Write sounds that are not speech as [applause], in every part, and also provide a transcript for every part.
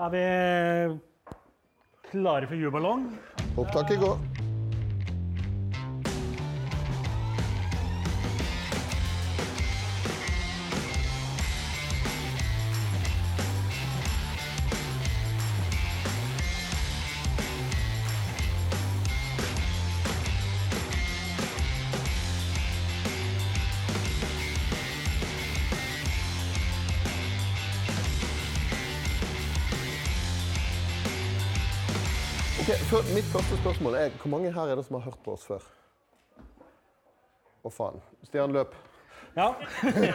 Er vi klare for jubelong? Opptaket går. Mitt første spørsmål er hvor mange her er det som har hørt på oss før? Å faen. Stian løp. Ja.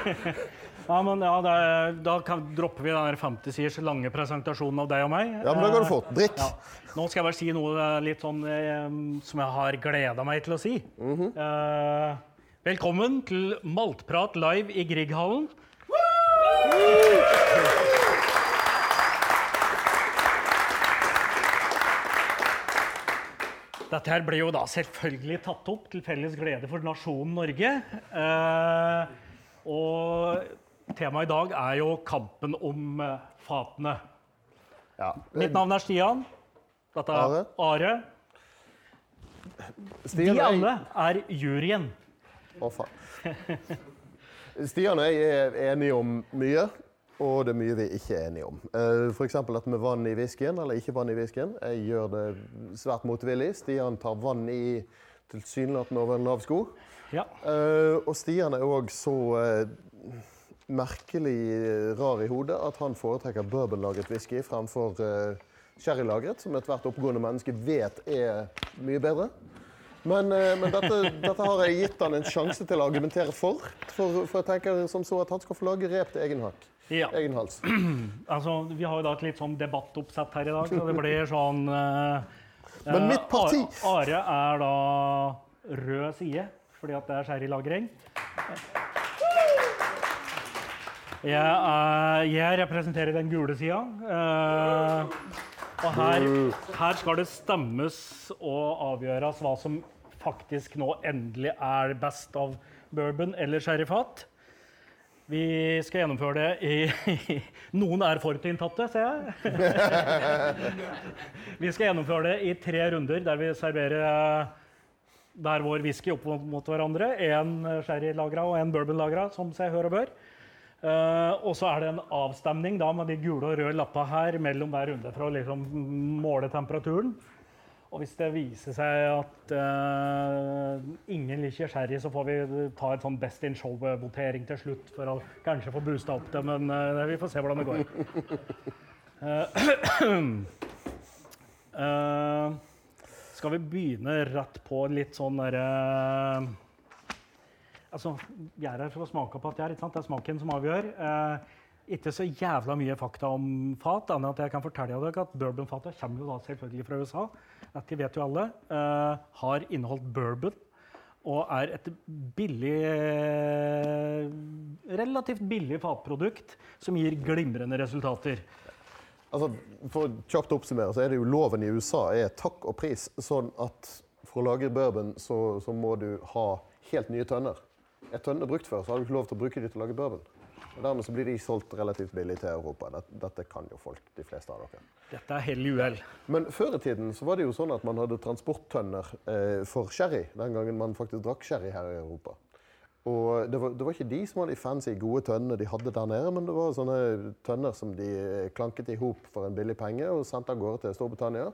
[laughs] ja, men ja, er, da kan, dropper vi den der 50 siders lange presentasjonen av deg og meg. Ja, men da går det fort. Drikk. Ja. Nå skal jeg bare si noe eh, litt sånn eh, som jeg har gleda meg til å si. eh, velkommen til Maltprat live i Grieghallen. Dette her ble jo da selvfølgelig tatt opp til felles glede for nasjonen Norge. Eh, og temaet i dag er jo kampen om eh, fatene. Ja. Mitt navn er Stian. Dette er Are. Are. Stian, De alle er juryen. Å, faen. Stian og jeg er enige om mye, og det er mye vi ikke er enige om. F.eks. For eksempel dette med vann i whiskyen, eller ikke vann i whiskyen. Jeg gjør det svært motvillig. Stian tar vann i tilsynelatende over en lav sko. Ja. Eh, Og Stian er òg så eh, merkelig rar i hodet at han foretrekker bourbonlagret whisky fremfor sherrylagret, som ethvert oppegående menneske vet er mye bedre. Men, eh, men dette, dette har jeg gitt han en sjanse til å argumentere for. For, for jeg tenker som så at han skal få lage rep til egen hakk. Ja. Egen hals. [clears throat] Altså, vi har jo da et litt sånn debattoppsett her i dag, så det blir sånn eh, [laughs] Men eh, mitt parti- Are Are er da rød side, fordi at det er sherrylagring. Jeg, er- jeg representerer den gule sida. eh, og her, her skal det stemmes og avgjøres hva som faktisk nå endelig er best av bourbon eller sherryfat. Vi skal gjennomføre det i Noen er forutinntatte, ser jeg. Vi skal gjennomføre det i tre runder der vi serverer eh, hver vår whisky opp mot, hverandre. Én sherrylagra og én bourbonlagra, som seg hør og bør. Eh, og så er det en avstemning da, med de gule og røde lappa her mellom hver runde for å liksom måle temperaturen. Og hvis det viser seg at uh, ingen liker sherry, så får vi ta et sånn Best in Show-votering til slutt for å kanskje få boosta opp det, men uh, vi får se hvordan det går. Uh, skal vi begynne rett på litt sånn derre Altså, vi er her for å smake på at det er, ikke sant? Det er smaken som avgjør. Ikke så jævla mye fakta om fat, annet at jeg kan fortelle dere at bourbonfatet kommer jo da selvfølgelig fra USA. Dette vet jo alle. Eh, har inneholdt bourbon og er et billig Relativt billig fatprodukt som gir glimrende resultater. Altså, for kjapt oppsummere, så er det jo loven i USA er takk og pris. Sånn at for å lage bourbon, så, så må du ha helt nye tønner. Er tønnene brukt før, så har du ikke lov til å bruke de til å lage bourbon. Og Dermed så blir de solgt relativt billig til Europa. Dette, dette kan jo folk, de fleste av dere. Dette er hell i uhell. Men før i tiden så var det jo sånn at man hadde transporttønner eh, for sherry. Den gangen man faktisk drakk sherry her i Europa. Og det var, det var ikke de som var de fancy, gode tønnene de hadde der nede, men det var sånne tønner som de eh, klanket i hop for en billig penge og sendte av gårde til Storbritannia.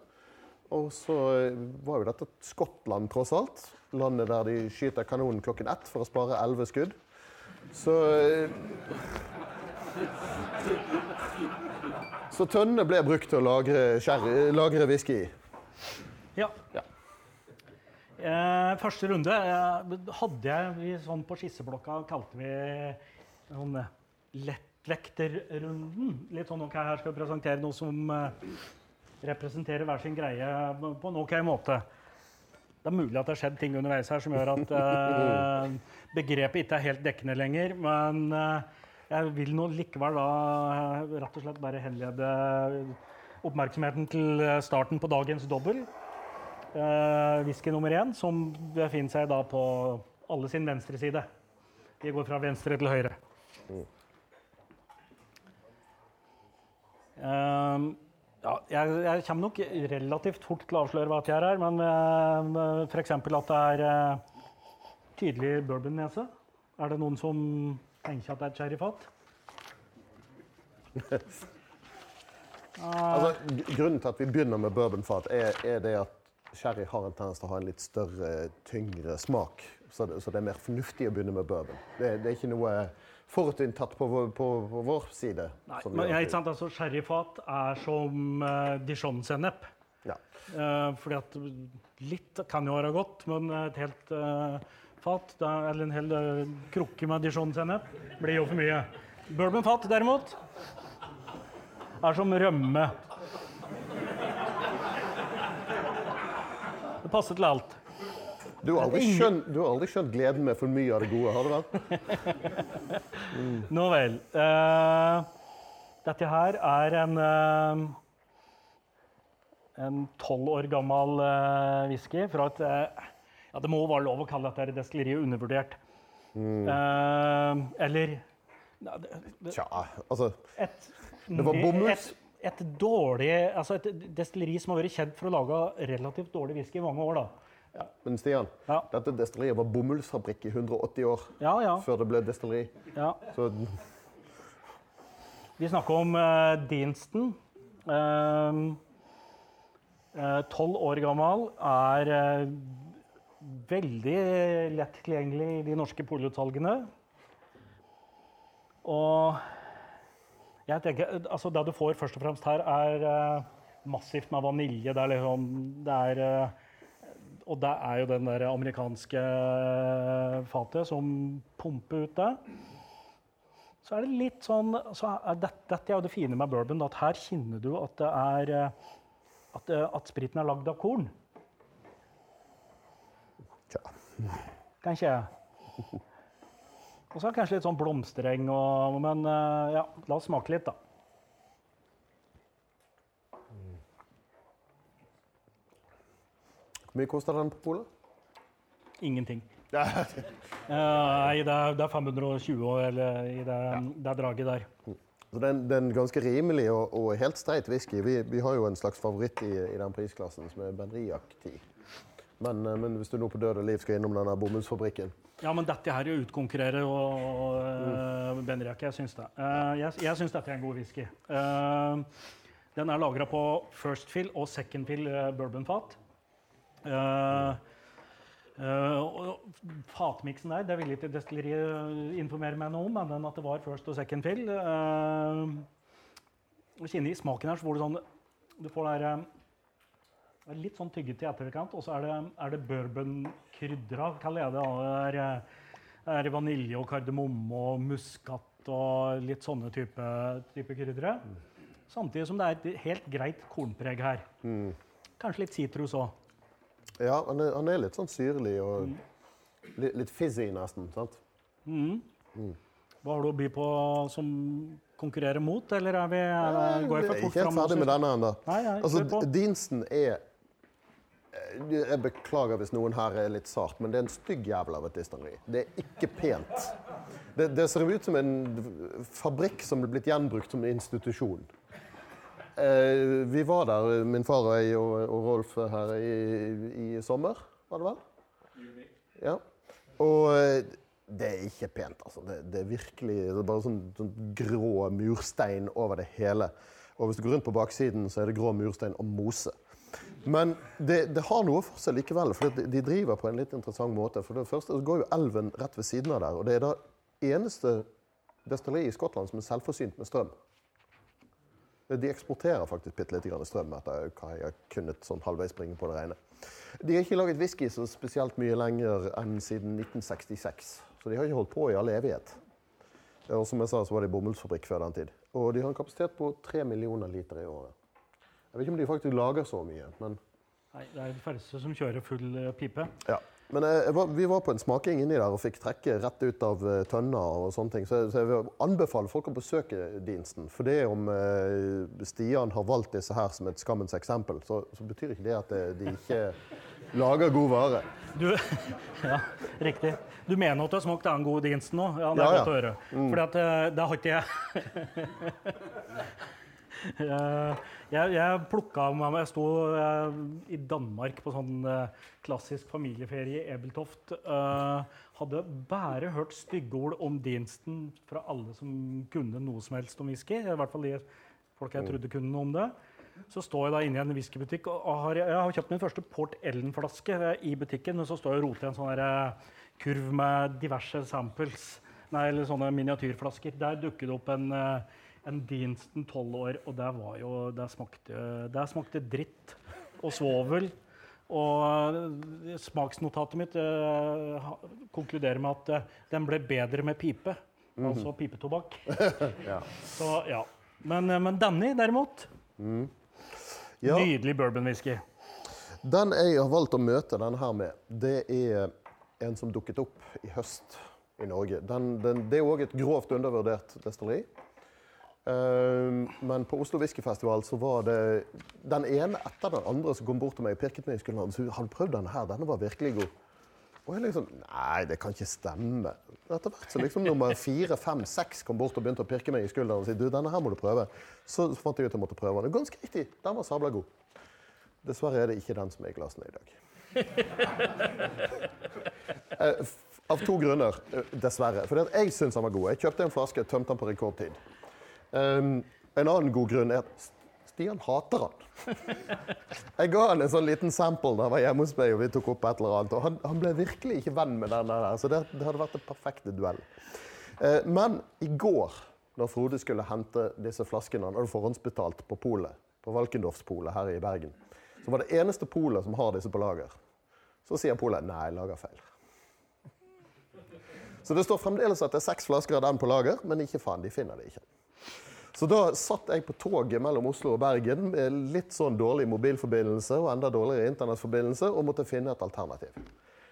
Og så eh, var jo dette Skottland, tross alt. Landet der de skyter kanonen klokken ett for å spare elleve skudd. Så eh, Så tønnene ble brukt til å lagre, kjære, lagre whisky i. Ja. Ja. Eh, første runde eh, hadde jeg sånn på skisseblokka kalte vi sånn eh, lettvekterrunden. Litt sånn ok, her skal vi presentere noe som eh, representerer hver sin greie på en ok måte. Det er mulig at det har skjedd ting underveis her som gjør at begrepet ikke er helt dekkende lenger. Men eh, jeg vil nå likevel da eh, rett og slett bare henlede oppmerksomheten til eh, starten på dagens dobbel. Whisky nummer én, som befinner seg da på alle sin venstre side. Vi går fra venstre til høyre. Um, Ja, jeg, jeg kommer nok relativt fort til å avsløre hva jeg er her, men uh, f.eks. at det er uh, tydelig bourbonnese. Er det noen som tenker at det er et sherryfat? Altså, grunnen til at vi begynner med bourbonfat, er, er det at sherry har en tendens til å ha en litt større, tyngre smak. Så det, så det er mer fornuftig å begynne med bourbon. Det, det er ikke noe forutinntatt på, på, på vår side. Nei, men, ja, ikke sant? Altså, Sherryfat er som uh, dijon-sennep. Ja. Eh, fordi at litt kan jo være godt, men et helt eh, fat, eller en hel eh, krukke med dijon-sennep, blir jo for mye. Bourbonfat derimot er som rømme. Det passer til alt. Du, har aldri skjønt, du har aldri skjønt gleden med for mye av det gode, har du vel? [laughs] Nå vel. Uh, dette her er en eh, en tolv år gammel uh, whisky fra et eh, ja, Det må være lov å kalle dette destilleriet undervurdert. Eh, eller ja, det, det, Tja, altså et, Det var bomulls. Et, et dårlig Altså et destilleri som har vært kjent for å lage relativt dårlig whisky i mange år. da. Men Stian, Ja. dette destilleriet var bomullsfabrikk i 180 år Ja, ja. før det ble destilleri. ja. Så Vi snakker om uh, Deanston. Tolv år gammel. Er eh, veldig lett tilgjengelig i de norske polutsalgene. Og jeg tenker, altså Det du får først og fremst her, er eh, massivt med vanilje. Det er liksom det er, eh, Og det er jo den der amerikanske eh, fatet som pumper ut det. Så er det litt sånn så er det, Dette er jo det fine med bourbon, at her kjenner du at det er at, at spriten er lagd av korn. Tja. Kanskje. Og så er det kanskje litt sånn blomstereng og Men eh, ja, la oss smake litt, da. Hvor mye koster den på polet? Ingenting. [laughs] Eh, Nei, det er, det er 520 eller i det, det draget der. Så det er en, det er en ganske rimelig og, og helt streit whisky. Vi, vi har jo en slags favoritt i, i den prisklassen, som er Benriac 10. Men, eh, men hvis du nå på død og liv skal innom denne bomullsfabrikken Ja, men dette her utkonkurrerer og, og uh, Benriach. Jeg syns det. Eh, jeg jeg syns dette er en god whisky. Eh, den er lagra på first fill og second fill bourbonfat. Uh, fatmiksen der, det ville ikke destilleriet informere meg noe om, men den at det var first og second fill. Uh, kjenner I smaken her så får du sånn Du får der, eh, det er litt sånn tyggete i etterkant, og så er det, er det bourbonkrydra, kaller jeg det. Det er, eh, er vanilje og kardemomme og muskat og litt sånne type, type krydre. Samtidig som det er et helt greit kornpreg her. Kanskje litt sitrus òg. Ja, han er, han er litt sånn syrlig og litt, litt fizzy nesten. sant? Hva har du å by på som konkurrerer mot, eller er vi, er, går jeg for Jeg er ikke helt ferdig med denne ennå. Altså, kjør er eh, Jeg beklager hvis noen her er litt sart, men det er en stygg jævel av et distilleri. Det er ikke pent. Det, det ser ut som en fabrikk som er blitt gjenbrukt som en institusjon. Eh, vi var der, min far og jeg og, og Rolf her i, i sommer, var det vel? Ja. Og eh, det er ikke pent, altså. Det, det er virkelig det er bare sånn, sånn grå murstein over det hele. Og hvis du går rundt på baksiden, så er det grå murstein og mose. Men det, det har noe for seg likevel, for de, driver på en litt interessant måte. For det første så går jo elven rett ved siden av der, og det er det eneste destilleriet i Skottland som er selvforsynt med strøm. De eksporterer faktisk bitte litt grann strøm etter hva jeg har kunnet sånn halvveis bringe på det rene. De har ikke laget whisky så spesielt mye lenger enn siden 1966. Så de har ikke holdt på i all evighet. Og som jeg sa, så var de bomullsfabrikk før den tid. Og de har en kapasitet på 3 millioner liter i året. Jeg vet ikke om de faktisk lager så mye, men Nei, det er de færreste som kjører full eh, pipe. ja. Men eh, jeg var, vi var på en smaking inni der og fikk trekke rett ut av eh, tønna og sånne ting. Så, så jeg vil anbefale folk å besøke Diensten. For det om eh, Stian har valgt disse her som et skammens eksempel, så, så betyr ikke det at de ikke [laughs] lager god vare. Du, [laughs] ja, riktig. Du mener at du har smakt den gode diensten nå? Ja, det er Ja, ja. godt å høre. Mm. eh, det har ikke jeg. [laughs] Jeg, jeg, jeg plukka med meg Jeg sto eh, i Danmark på sånn eh, klassisk familieferie i Ebeltoft. Eh, hadde bare hørt styggeord om diensten fra alle som kunne noe som helst om whisky. I hvert fall de folk jeg trodde kunne noe om det. Så står jeg da inne i en whiskybutikk og har, jeg har kjøpt min første Port Ellen-flaske eh, i butikken. Og så står jeg og roter i en sånn eh, kurv med diverse samples, nei, eller sånne miniatyrflasker. Der dukker det opp en eh, en Diensten tolv år, og der, var jo der, smakte, der smakte dritt og svovel. Og eh, smaksnotatet mitt eh, konkluderer med at eh, den ble bedre med pipe. Altså pipetobakk. [laughs] Så ja. Men, eh, men Danny, derimot. Ja, Nydelig bourbonwhisky. den jeg har valgt å møte denne her med, det er en som dukket opp i høst i Norge. Den, den, det er òg et grovt undervurdert destilleri. Ehm, men på Oslo Whiskyfestival så var det den ene etter den andre som kom bort til meg og pirket meg i skulderen sa har du prøvd denne her, denne var virkelig god. Og jeg liksom Nei, det kan ikke stemme. Etter hvert så liksom nummer fire, fem, seks kom bort og begynte å pirke meg i skulderen og si du, denne her må du prøve. Så fant jeg ut jeg måtte prøve den. Ganske riktig, den var sabla god. Dessverre er det ikke den som er i glassene i dag. [laughs] Eh, Av to grunner, eh, dessverre. For jeg syns den var god. Jeg kjøpte en flaske, tømte den på rekordtid. Um, en annen god grunn er at Stian hater han. Jeg ga han en sånn liten sample da han var hjemme hos meg, og vi tok opp et eller annet. Og han, han ble virkelig ikke venn med den der, så det, det hadde vært en perfekte duell. Uh, men i går, når Frode skulle hente disse flaskene, han hadde forhåndsbetalt på polet, på Valkendorfspolet her i Bergen, så var det eneste polet som har disse på lager. Så sier polet nei, jeg lager feil. Så det står fremdeles at det er seks flasker av den på lager, men ikke faen, de finner det ikke. Så da satt jeg på toget mellom Oslo og Bergen med litt sånn dårlig mobilforbindelse og enda dårligere internettforbindelse, og måtte finne et alternativ.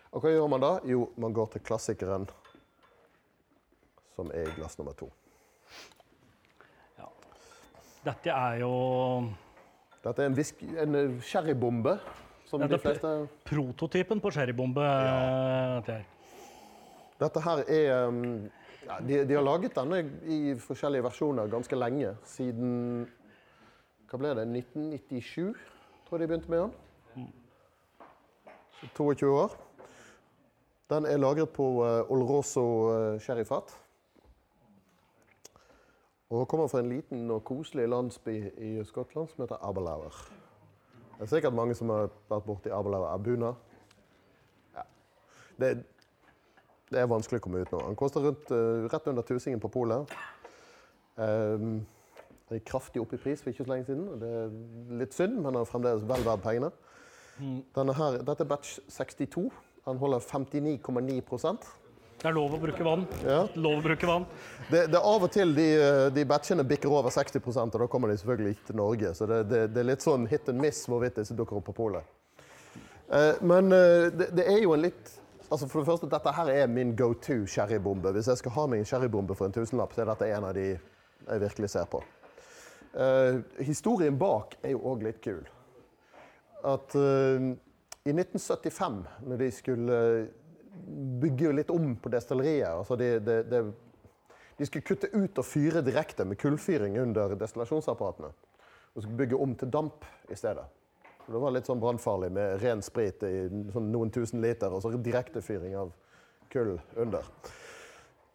Og hva gjør man da? Jo, man går til klassikeren, som er i glass nummer to. Dette er jo Dette er en, visk, en eh, sherrybombe, som Ja, de fleste prototypen på sherrybombe. Ja. dette her. Dette her er um, ja, de, de har laget denne i forskjellige versjoner ganske lenge. Siden Hva ble det? 1997, tror jeg de begynte med den. Så 22 år. Den er lagret på uh, Olroso uh, sherryfat. Og kommer fra en liten og koselig landsby i Skottland som heter Abelauer. Det er sikkert mange som har vært borti Abelauer Abuna. Ja. Det, det er vanskelig å komme ut nå. Han koster rundt, eh, rett under tusingen på polet. Um, er gikk kraftig opp i pris for ikke så lenge siden. Det er litt synd, men han er fremdeles vel verdt pengene. Denne her, dette er batch 62. Han holder 59,9 Det er lov å bruke vann. ja. Lov å bruke vann. det, det er Av og til de, eh, de batchene bikker over 60% og da kommer de selvfølgelig ikke til Norge. Så det, det, det er litt sånn hit and miss hvorvidt disse dukker opp på polet. Eh, men eh, det, det er jo en litt Altså For det første, dette her er min go to sherrybombe. Hvis jeg skal ha meg en for en tusenlapp, så er dette en av de jeg virkelig ser på. Uh, historien bak er jo òg litt kul. At uh, i 1975, når de skulle bygge litt om på destilleriet altså de, de, de, de skulle kutte ut og fyre direkte med kullfyring under destillasjonsapparatene. Og skulle bygge om til damp i stedet. Det var litt sånn brannfarlig med ren sprit i sånn noen tusen liter, og så direktefyring av kull under.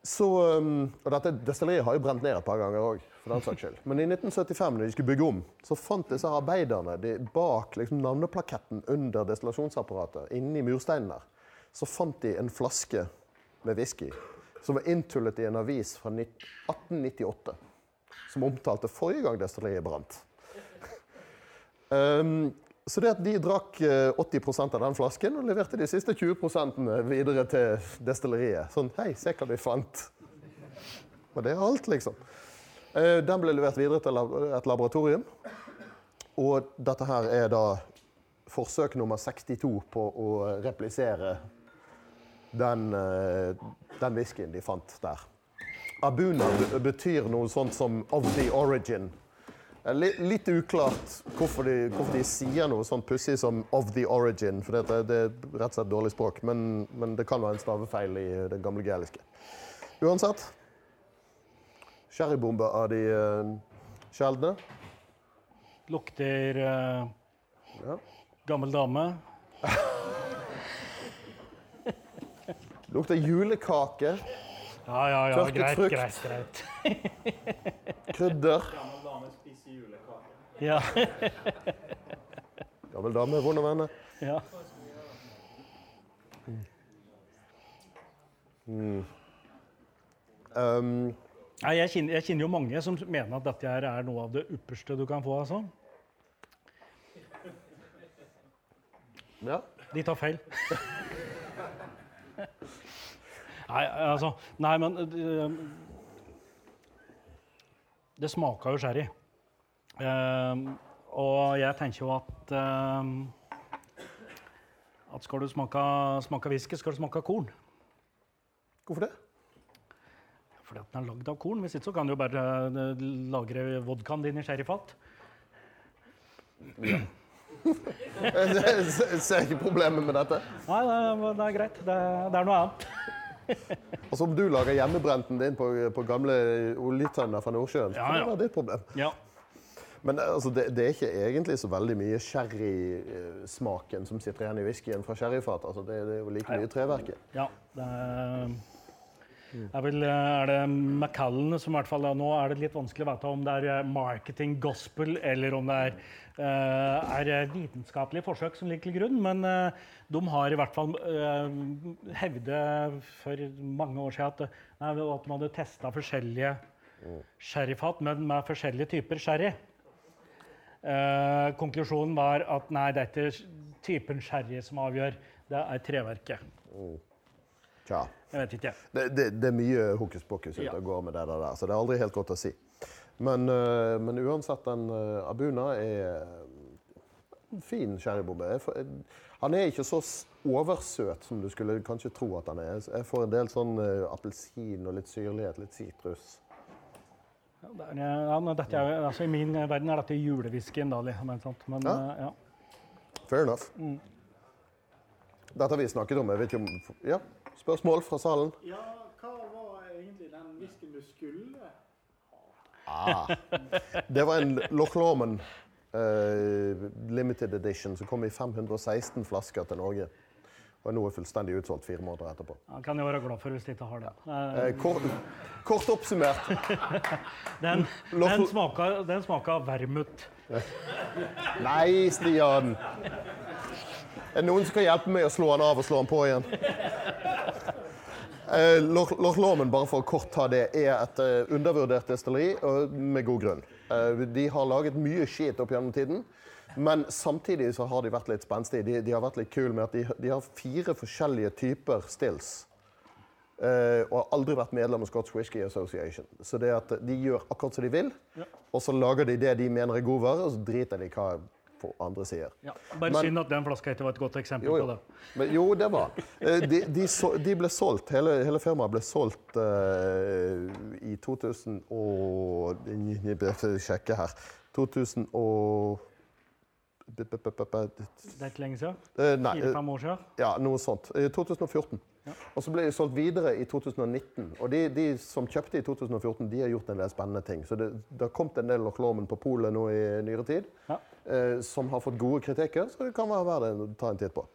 Så, um, og dette Destilleriet har jo brent ned et par ganger òg. Men i 1975, når de skulle bygge om, så fant disse arbeiderne de, bak liksom, navneplaketten under destillasjonsapparatet, inni mursteinen der, så fant de en flaske med whisky som var inntullet i en avis fra 1898, som omtalte forrige gang destilleriet brant. [laughs] Um, så det at de drakk eh, 80% av den flasken og leverte de siste 20 videre til destilleriet. Sånn Hei, se hva vi fant. Og det er alt, liksom. Eh, Den ble levert videre til et laboratorium. Og dette her er da forsøk nummer 62 på å replisere den, eh, den whiskyen de fant der. Abuna betyr noe sånt som 'of the origin'. Litt uklart hvorfor de, hvorfor de sier noe sånn pussig som 'of the origin'. For det, det er rett og slett dårlig språk, men, men det kan være en stavefeil i det gamle gaeliske. Uansett. Sherrybombe av de uh, sjeldne. Lukter uh, Ja. gammel dame. [laughs] Lukter julekake, Ja, ja, ja. Tørket Greit, frukt. greit, greit. [laughs] krydder. Ja. Gammel dame, vonde venner. ja. Um, Nei, jeg, kjenner, jeg kjenner jo mange som mener at dette her er noe av det ypperste du kan få. altså. ja. De tar feil. [laughs] Nei, altså Nei, men det, det smaker jo sherry. Ehm, og jeg tenker jo at uh, At skal du smake, smake whisky, skal du smake korn. Hvorfor det? Fordi at den er lagd av korn. Hvis ikke så kan du jo bare eh, lagre vodkaen din i sherryfat. Jeg [laughs] ser ikke problemet med dette. Nei, det, det er greit. Det, det er noe annet. [laughs] Altså Om du lager hjemmebrenten din på, på gamle oljetønner fra Nordsjøen, så Ja, ja. det er ditt problem. Ja. Men altså, det, det er ikke egentlig så veldig mye sherrysmaken som sitter igjen i whiskyen fra sherryfatet. Altså, det, det er jo like mye treverket. Ja, det er, er vel er det Macallan som i hvert fall Nå er det litt vanskelig å vite om det er eh, marketing gospel eller om det er, eh, er eh, vitenskapelige forsøk som ligger til grunn. Men eh, de har i hvert fall hevdet for mange år siden at, eh, at de hadde testa forskjellige sherryfat, men med forskjellige typer sherry. Eh, konklusjonen var at nei, det er ikke typen sherry som avgjør, det er treverket. Tja. Jeg vet ikke. Det, det, det er mye hokus pokus ute Ja. og går med det der, så det er aldri helt godt å si. Men, uh, men uansett, den uh, Abuna er en fin sherrybombe. Han er ikke så oversøt som du skulle kanskje tro at han er. Jeg får en del sånn uh, appelsin og litt syrlighet, litt sitrus. Ja, det er, ja, men dette er, altså, I min verden er dette julewhiskyen, da. liksom. Men Ja. eh, ja. Fair enough. Dette har vi snakket om. Jeg vet ikke om Ja, spørsmål fra salen? Ja, hva var egentlig den whiskyen du skulle? ha? Det var en Loch Lomond uh, limited edition som kom i 516 flasker til Norge. Og nå er fullstendig utsolgt fire måneder etterpå. Ja, kan jeg være glad for hvis de ikke har det. Uh, Eh, kort, oppsummert [laughs] Den, den, smaker, den smaker vermut. Nei, Stian! Er det noen som kan hjelpe meg å slå den av og slå den på igjen? Eh, Loch bare for å kort ta det, er et eh, undervurdert destilleri, og med god grunn. Eh, de har laget mye skit opp gjennom tiden, men samtidig så har de vært litt spenstige. De, de har vært litt kule med at de, de har fire forskjellige typer stills. Eh, og har aldri vært medlem av Scotch Whisky Association. Så det at de gjør akkurat som de vil, og så lager de det de mener er god vare, og så driter de hva andre sier. Ja. Bare Men- synd at den flaska ikke var et godt eksempel Jo, på det. Men, jo, det var. Eh, De, de, de ble solgt, hele, hele firmaet ble solgt uh, i 2000 og sjekke her. 2000 og Det er ikke lenge siden. Fire-fem år siden. ja, noe sånt. 2014. Og så ble de solgt videre i 2019. Og de, de som kjøpte i 2014, de har gjort en del spennende ting. Så det, det har kommet en del Loch på polet nå i nyere tid, Ja. eh, som har fått gode kritikker, så det kan være verdt å ta en titt på.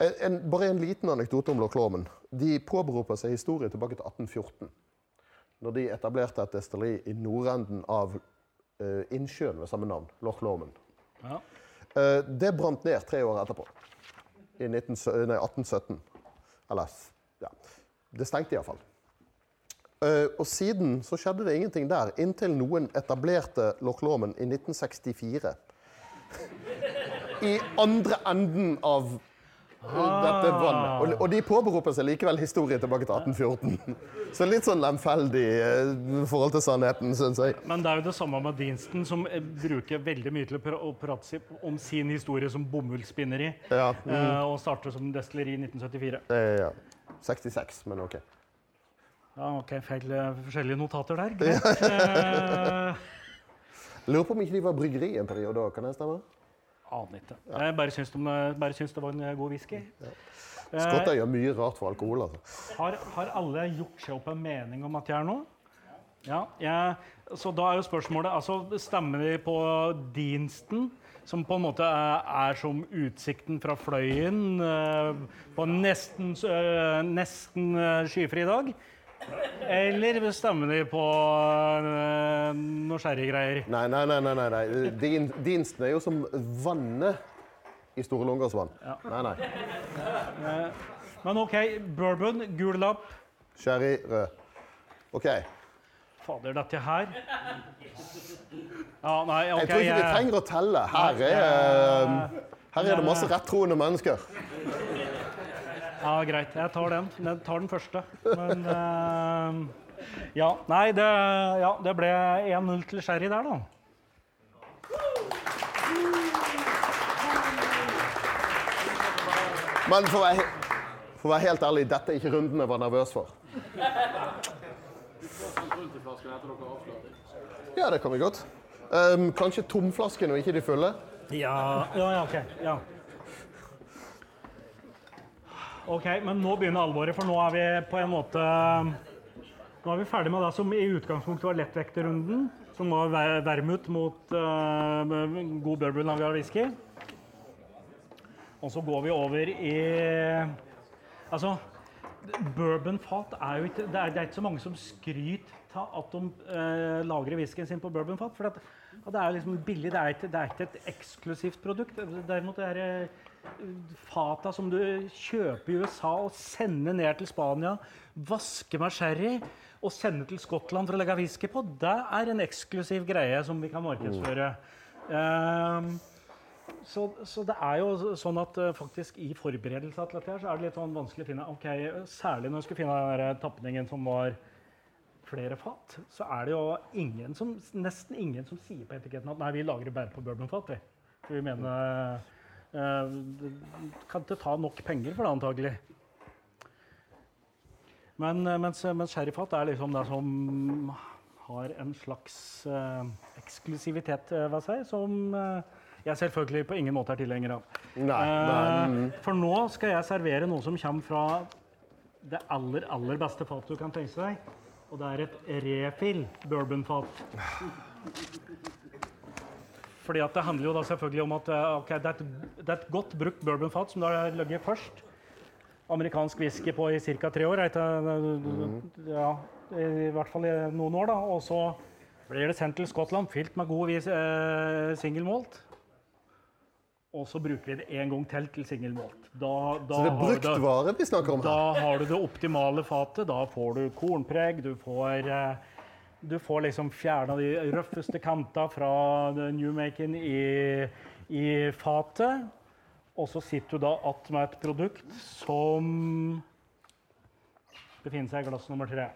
En, en, bare en liten anekdote om Loch. De påberoper seg historie tilbake til 1814. Når de etablerte et destilleri i nordenden av eh, innsjøen ved samme navn, Loch. Ja. Eh, det brant ned tre år etterpå. I 19, nei, 1817. Eller ja. Det stengte iallfall. Uh, og siden så skjedde det ingenting der, inntil noen etablerte Loch Lomond i 1964. [laughs] I andre enden av eh, dette vannet. Og, og de påberoper seg likevel historie tilbake til 1814. Så litt sånn lemfeldig i forhold til sannheten, syns jeg. Men det er jo det samme med Deanston, som eh, bruker veldig mye til å prate om sin historie som bomullsspinneri. Ja. eh, og starter som destilleri i 1974. Eh, ja. 66, men OK. Ja, ok, feil forskjellige notater der. [laughs] Greit. Lurer på om ikke de var bryggeri en periode òg, kan det stemme? Aner ikke. Jeg bare syns, de, bare syns det var en eh, god whisky. Ja. Skotter gjør mye rart for alkohol, altså. har, har alle gjort seg opp en mening om at jeg er noe? Ja, jeg, så da er jo spørsmålet altså, Stemmer de på Dinsten, som på en måte er, er som utsikten fra Fløyen eh, på nesten, eh, nesten eh, skyfri dag? Eller stemmer de på uh, noe sherrygreier? Nei, nei, nei. nei, nei. Din, Dinsten er jo som vannet i Store Lungers vann. Ja. Nei, nei. Men OK, bourbon, gul lapp. Sherry rød. OK. Fader, dette her Ja, nei, OK. Jeg tror ikke vi trenger å telle. Her er, eh, her er det masse rettroende mennesker. Ja, greit. Jeg tar den. Jeg tar den første. Men uh, Ja. Nei, det, ja, det ble 1-0 til Sherry der, da. Men for å være, for å være helt ærlig, dette er ikke runden jeg var nervøs for. Ja, det kan vi godt. Um, kanskje tomflasken og ikke de fulle? Ja, ja, ja, OK. Ja. OK, men nå begynner alvoret, for nå er vi på en måte Nå er vi ferdig med det som i utgangspunktet var lettvekterrunden, som var ver- vermut mot uh, god bourbon laga whisky. Og så går vi over i Altså, bourbonfat er jo ikke det er, det er ikke så mange som skryter av at de uh, lagrer whiskyen sin på bourbonfat. For at, at det er liksom billig. Det er, ikke, det er ikke et eksklusivt produkt. Derimot det er fata som du kjøper i USA og sender ned til Spania, vaske med sherry og sende til Skottland for å legge whisky på, det er en eksklusiv greie som vi kan markedsføre. Um, så, så det er jo sånn at eh, faktisk i forberedelse til dette her, så er det litt sånn vanskelig å finne ok, Særlig når du skulle finne den der tapningen som var flere fat, så er det jo ingen som, nesten ingen som sier på etiketten at nei, vi lagrer bare på bourbonfat. Vi. For vi mener eh, kan ikke ta nok penger for det, antagelig. Men eh, mens, mens sherryfat er liksom det som har en slags eh, eksklusivitet eh, ved seg, som eh, jeg selvfølgelig på ingen måte er tilhenger av. Nei, men Eh, for nå skal jeg servere noe som kommer fra det aller, aller beste fatet du kan tenke deg. Og det er et refill bourbonfat. Fordi at det handler jo da selvfølgelig om at okay, det, er et, det er et godt brukt bourbonfat som da har ligget først. Amerikansk whisky på i ca. tre år. Etter, Ja, I hvert fall i noen år. da. Og så blir det sendt til Skottland, fylt med god vis- eh, single malt. Og så bruker vi det en gang til til single malt. Da, da Så det er brukt vare vi snakker om her? da har du det optimale fatet. Da får du kornpreg, du får, eh, du får liksom fjerna de røffeste kanta fra newmaken i, i fatet. Og så sitter du da att med et produkt som befinner seg i glass nummer tre.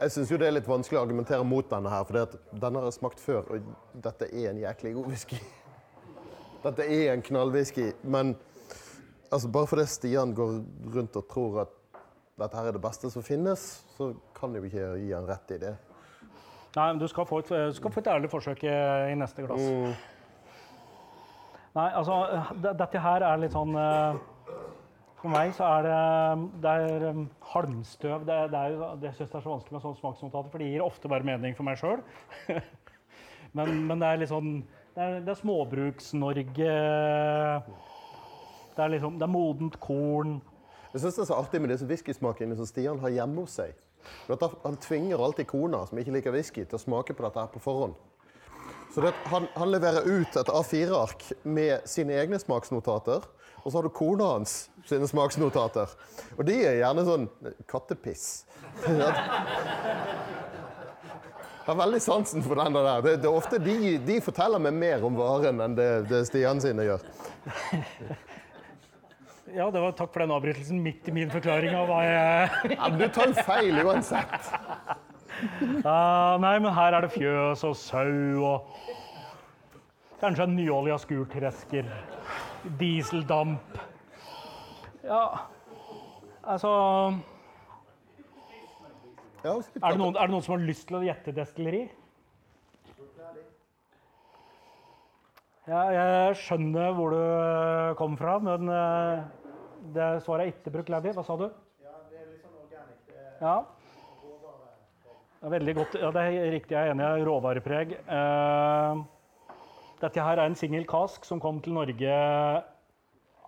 Jeg syns det er litt vanskelig å argumentere mot denne her, for denne har jeg smakt før, og dette er en jæklig god whisky. Dette er en knallwhisky, men altså, bare fordi Stian går rundt og tror at dette her er det beste som finnes, så kan jo ikke gi han rett i det. Nei, men du skal få et, skal få et ærlig forsøk i, i neste glass. Nei, altså, dette her er litt sånn eh, For meg så er det, det er um, halmstøv. Det, det er det synes jeg er så vanskelig med sånne smaksnotater, for de gir ofte bare mening for meg sjøl. [laughs] men, men det er litt sånn Det er, det er Småbruks-Norge. Det er liksom, det er modent korn. Jeg syns det er så artig med disse whiskysmakene som Stian har hjemme hos seg. Han tvinger alltid kona, som ikke liker whisky, til å smake på dette her på forhånd. Så det, han, han leverer ut et A4-ark med sine egne smaksnotater. Og så har du kona hans sine smaksnotater. Og de er gjerne sånn kattepiss. [laughs] Jeg har veldig sansen for den der. Det, det er ofte de, de forteller meg mer om varen enn det, det Stian sine gjør. [laughs] Ja, det var Takk for den avbrytelsen midt i min forklaring av hva jeg Ja, du tar feil uansett. uh, nei, men her er det fjøs og sau og Kanskje en nyolja skurtresker. Dieseldamp. Ja, altså Ja, er det, noen, er det noen som har lyst til å gjette destilleri? Ja, jeg skjønner hvor du kom fra, men eh, Det svaret er ikke brukt Laddy. Hva sa du? Ja, det er litt sånn organic. Det er Ja. Veldig godt. Ja, det er riktig. Jeg er enig. Råvarepreg. Eh, dette her er en singel cask som kom til Norge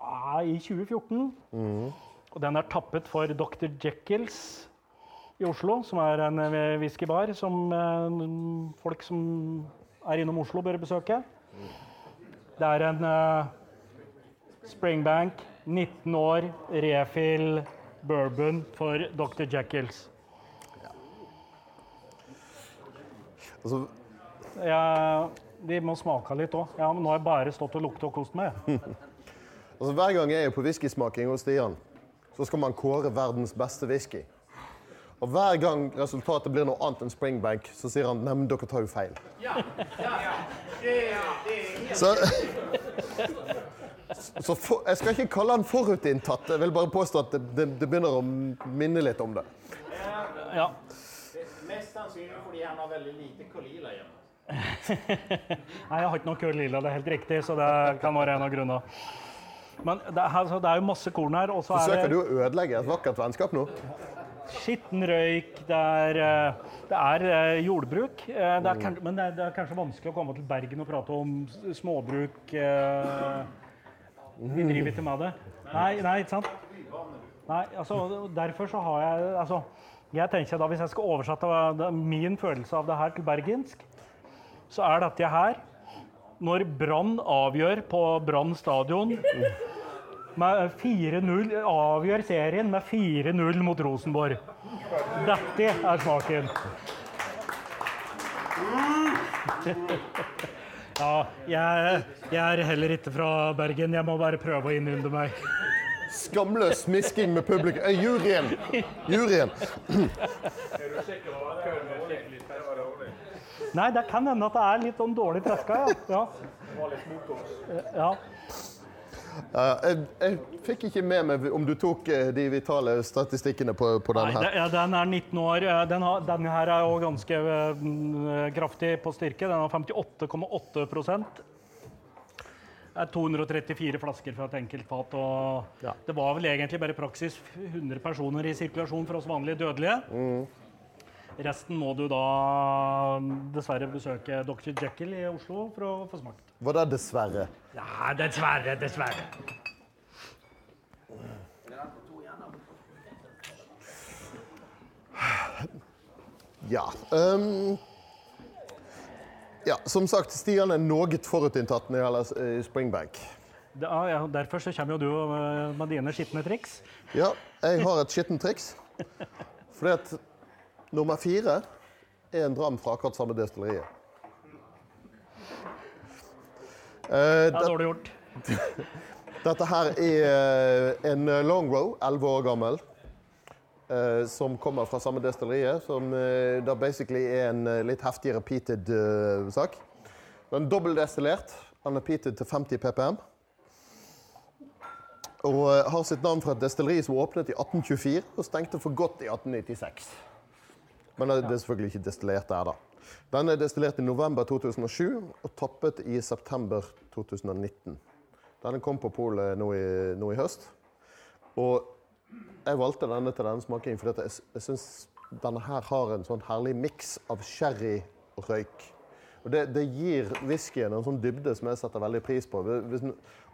ah, i 2014. Og den er tappet for Dr. Jekylls i Oslo, som er en eh, whiskybar som eh, folk som er innom Oslo, bør besøke. Det er en Springbank, 19 år, refill, bourbon for Dr. Jekylls. Altså, Ja, de må smake litt òg. Ja, men nå har jeg bare stått og lukta og kost meg. [laughs] altså, hver gang jeg er på whiskysmaking hos Stian, så skal man kåre verdens beste whisky. Og hver gang resultatet blir noe annet enn Springbank, så sier han nei, men dere tar jo feil. Så, så for, jeg skal ikke kalle han forutinntatt. Jeg vil bare påstå at det, det, det begynner å minne litt om det. Ja. mest sannsynlig fordi han har veldig lite kolila hjemme. [laughs] Nei, jeg har ikke noe kolila, det er helt riktig, så det kan være en av grunnene. Men det altså, det er jo masse korn her, og så er Forsøker det du å ødelegge et vakkert vennskap nå? skitten røyk, det er, eh, det er eh, jordbruk. eh, Det er, men det er, det er kanskje vanskelig å komme til Bergen og prate om småbruk. eh, Vi driver ikke med det. Nei, nei, ikke sant? Nei, altså, derfor så har jeg altså, Jeg tenker da, Hvis jeg skal oversette min følelse av det her til bergensk, så er dette her når Brann avgjør på Brann stadion med 4-0 avgjør serien med 4-0 mot Rosenborg. Dette er smaken. Ja, jeg, jeg er heller ikke fra Bergen. Jeg må bare prøve å innynde meg. Skamløs smisking med publikum. Eh, juryen! Juryen. Nei, det kan hende at det er litt sånn dårlig treska, ja. ja. Jeg, jeg fikk ikke med meg om du tok eh, de vitale statistikkene på, på denne Nei, her. den er 19 år. Eh, Den har, denne her er jo ganske eh, mm, kraftig på styrke. Den har 58,8 Det er 234 flasker fra et enkelt fat. Og Ja. Det var vel egentlig bare praksis 100 personer i sirkulasjon for oss vanlige dødelige. Resten må du da dessverre besøke Dr. Jekyll i Oslo for å få smakt. Var det dessverre? Ja, dessverre, dessverre. Ja. Um, ja, som sagt, Stian er noe forutinntatt når det gjelder eh, Springbank. Det, ja, ja, derfor så kommer jo du eh, med dine skitne triks. Ja, jeg har et skittent triks. Fordi at nummer fire er en dram fra akkurat samme destilleriet. Uh, Det er dårlig gjort. [laughs] Dette her er eh, en long row, 11 år gammel, uh, som kommer fra samme destilleriet, som uh, da basically er en litt heftig repeated eh, sak. Den er dobbeltdestillert, den er repeated til 50 ppm. Og har sitt navn fra et destilleri som åpnet i 1824 og stengte for godt i 1896. Men det er selvfølgelig ikke destillert der, da. Den er destillert i november 2007 og tappet i september 2019. Denne kom på polet nå, nå i høst. Og jeg valgte denne til denne smakingen fordi jeg, jeg syns denne her har en sånn herlig miks av sherry og røyk. Og det, det gir whiskyen en sånn dybde som jeg setter veldig pris på. Hvis,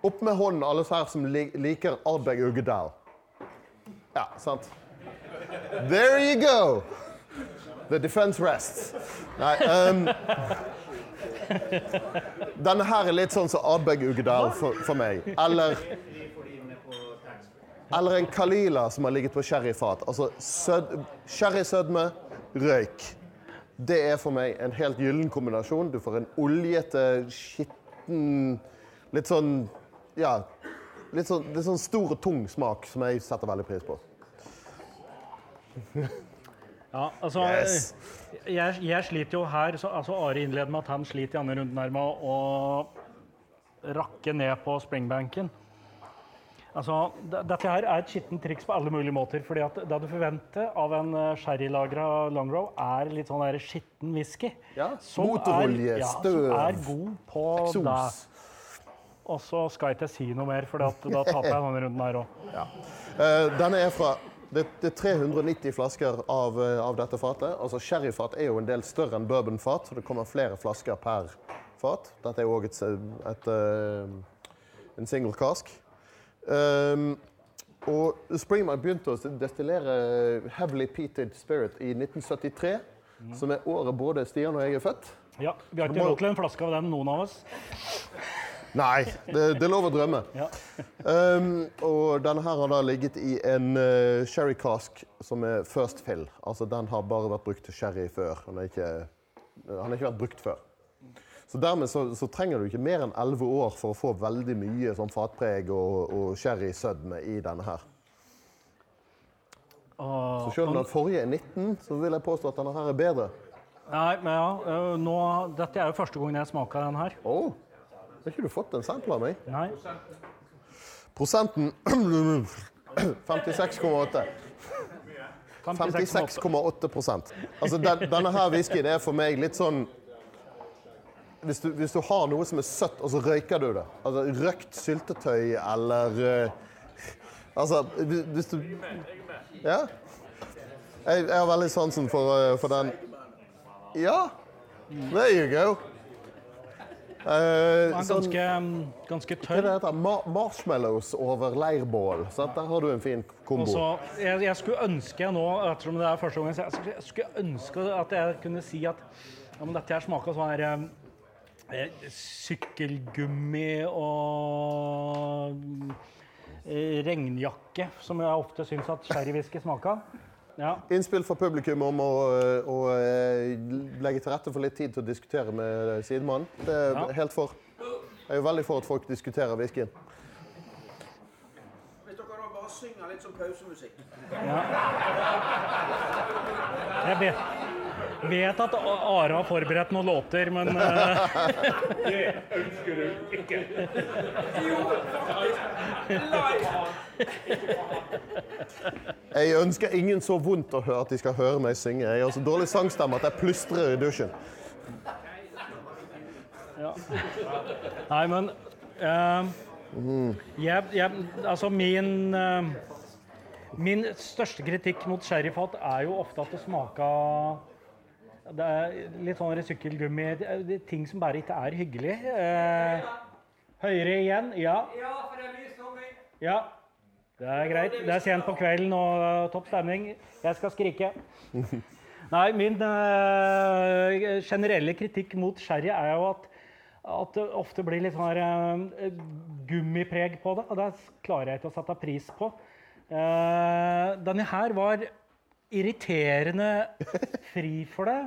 opp med hånden, alle her som li, liker Ardbeg Uggedal. Ja, sant? There you go! The defense rests. Nei, um, denne her er litt sånn som Abeg Ugedal for, for meg. Eller eller en Kalila som har ligget på sherryfat. Altså sød, sherrysødme, røyk. Det er for meg en helt gyllen kombinasjon. Du får en oljete, skitten Litt sånn Ja. Litt sånn, litt sånn stor og tung smak som jeg setter veldig pris på. Ja, altså, Yes. jeg, jeg sliter jo her så, altså Are innleder med at han sliter i andre runden her med å rakke ned på springbanken. Altså, dette her er et skittent triks på alle mulige måter. fordi at Det du forventer av en uh, sherrylagra longrow, er litt sånn der skitten whisky. Ja, Motorolje, ja, støv, Som er god på eksos. og så skal jeg ikke si noe mer, for da taper jeg denne runden her òg. Ja. Uh, denne er fra det, det, er 390 flasker av, eh, av, dette fatet. Altså Sherryfat er jo en del større enn bourbonfat, så det kommer flere flasker per fat. Dette er jo òg et, eh, en single cask. Um, og Springmark begynte å destillere Heavily Peated Spirit i 1973, mm. som er året både Stian og jeg er født. Ja, Vi har ikke råd til en flaske av den, noen av oss. Nei, det, det, er lov å drømme. Ja. um, og denne her har da ligget i en uh, sherry cask som er first fill. Altså den har bare vært brukt til sherry før. Den har ikke, ikke vært brukt før. Så dermed så, så trenger du ikke mer enn 11 år for å få veldig mye sånn fatpreg og, og sherry-sødme i denne her. Så selv om den forrige er 19, så vil jeg påstå at denne her er bedre. Nei, men ja, uh, nå, Dette er jo første gangen jeg smaker den her. Oh. Har ikke du fått en sample av meg? Nei. Prosenten [clears throat] 56,8. 56,8% Altså, den, Denne her whiskyen er for meg litt sånn hvis du, hvis du, har noe som er søtt, og så røyker du det Altså røkt syltetøy eller uh, Altså, hvis du Ja? Jeg, jeg har veldig sansen for, uh, for den Ja! There you go. Uh, ganske, ganske tørr. Det heter Ma marshmallows over leirbål. Så der har du en fin kombo. Også, jeg, jeg, skulle ønske nå, ettersom det er første gangen, jeg, jeg skulle ønske at jeg kunne si at ja, men dette her smaker sånn her eh, sykkelgummi og eh, regnjakke, som jeg ofte syns at sherrywhisky smaker. Ja. Innspill fra publikum om å, å, å, legge til rette for litt tid til å diskutere med sidemannen. Det er ja. helt for. Jeg er jo veldig for at folk diskuterer whiskyen. Hvis dere da bare synger litt som pausemusikk. Ja. Jeg vet, vet at Are har forberedt noen låter, men uh... [laughs] Det ønsker du ikke. Jo. Jeg ønsker ingen så vondt å høre at de skal høre meg synge. Jeg har så dårlig sangstemme at jeg plystrer i dusjen. Ja. Nei, men uh, jeg, jeg, Altså, min uh, Min største kritikk mot sherryfat er jo ofte at det smaker det er litt sånn sykkelgummi. Det er ting som bare ikke er hyggelig. Eh, høyere igjen. Ja. Ja, for det er lys Ja. Det er greit. Det er sent på kvelden og uh, topp stemning. Jeg skal skrike. [laughs] Nei, min eh, generelle kritikk mot sherry er jo at, at det ofte blir litt sånn eh, gummipreg på det. Og det klarer jeg ikke å sette pris på. Uh, denne her var irriterende fri for det.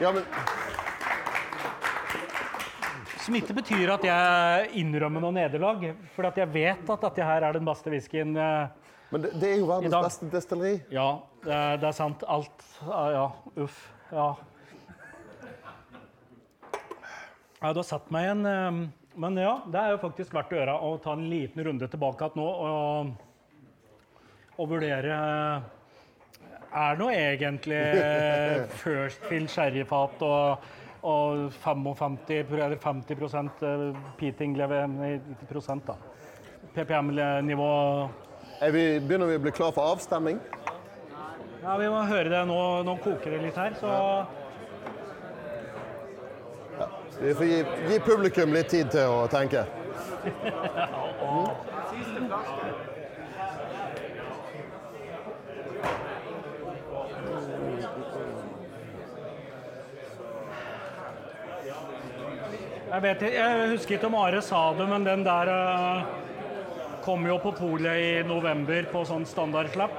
ja, men som ikke betyr at jeg innrømmer noe nederlag, for jeg vet at dette her er den beste whiskyen dag. Men det, det, er jo verdens beste destilleri. Ja, det er, det er, sant. Alt Ja, uff. Ja. ja. Du har satt meg igjen. Eh, men ja, det er jo faktisk verdt å gjøre å ta en liten runde tilbake igjen nå og, og vurdere eh, Er nå egentlig [laughs] first fill sherryfat og og 55, eller 50 eh, peating 90 da. PPM-nivå Begynner vi å bli klar for avstemning? Ja, vi må høre det nå. Nå koker det litt her, så ja, Vi får gi, gi, publikum litt tid til å tenke. [laughs] Mm. Jeg, vet, jeg husker ikke om Are sa det, men den der uh, kom jo på polet i november på sånn standardslapp.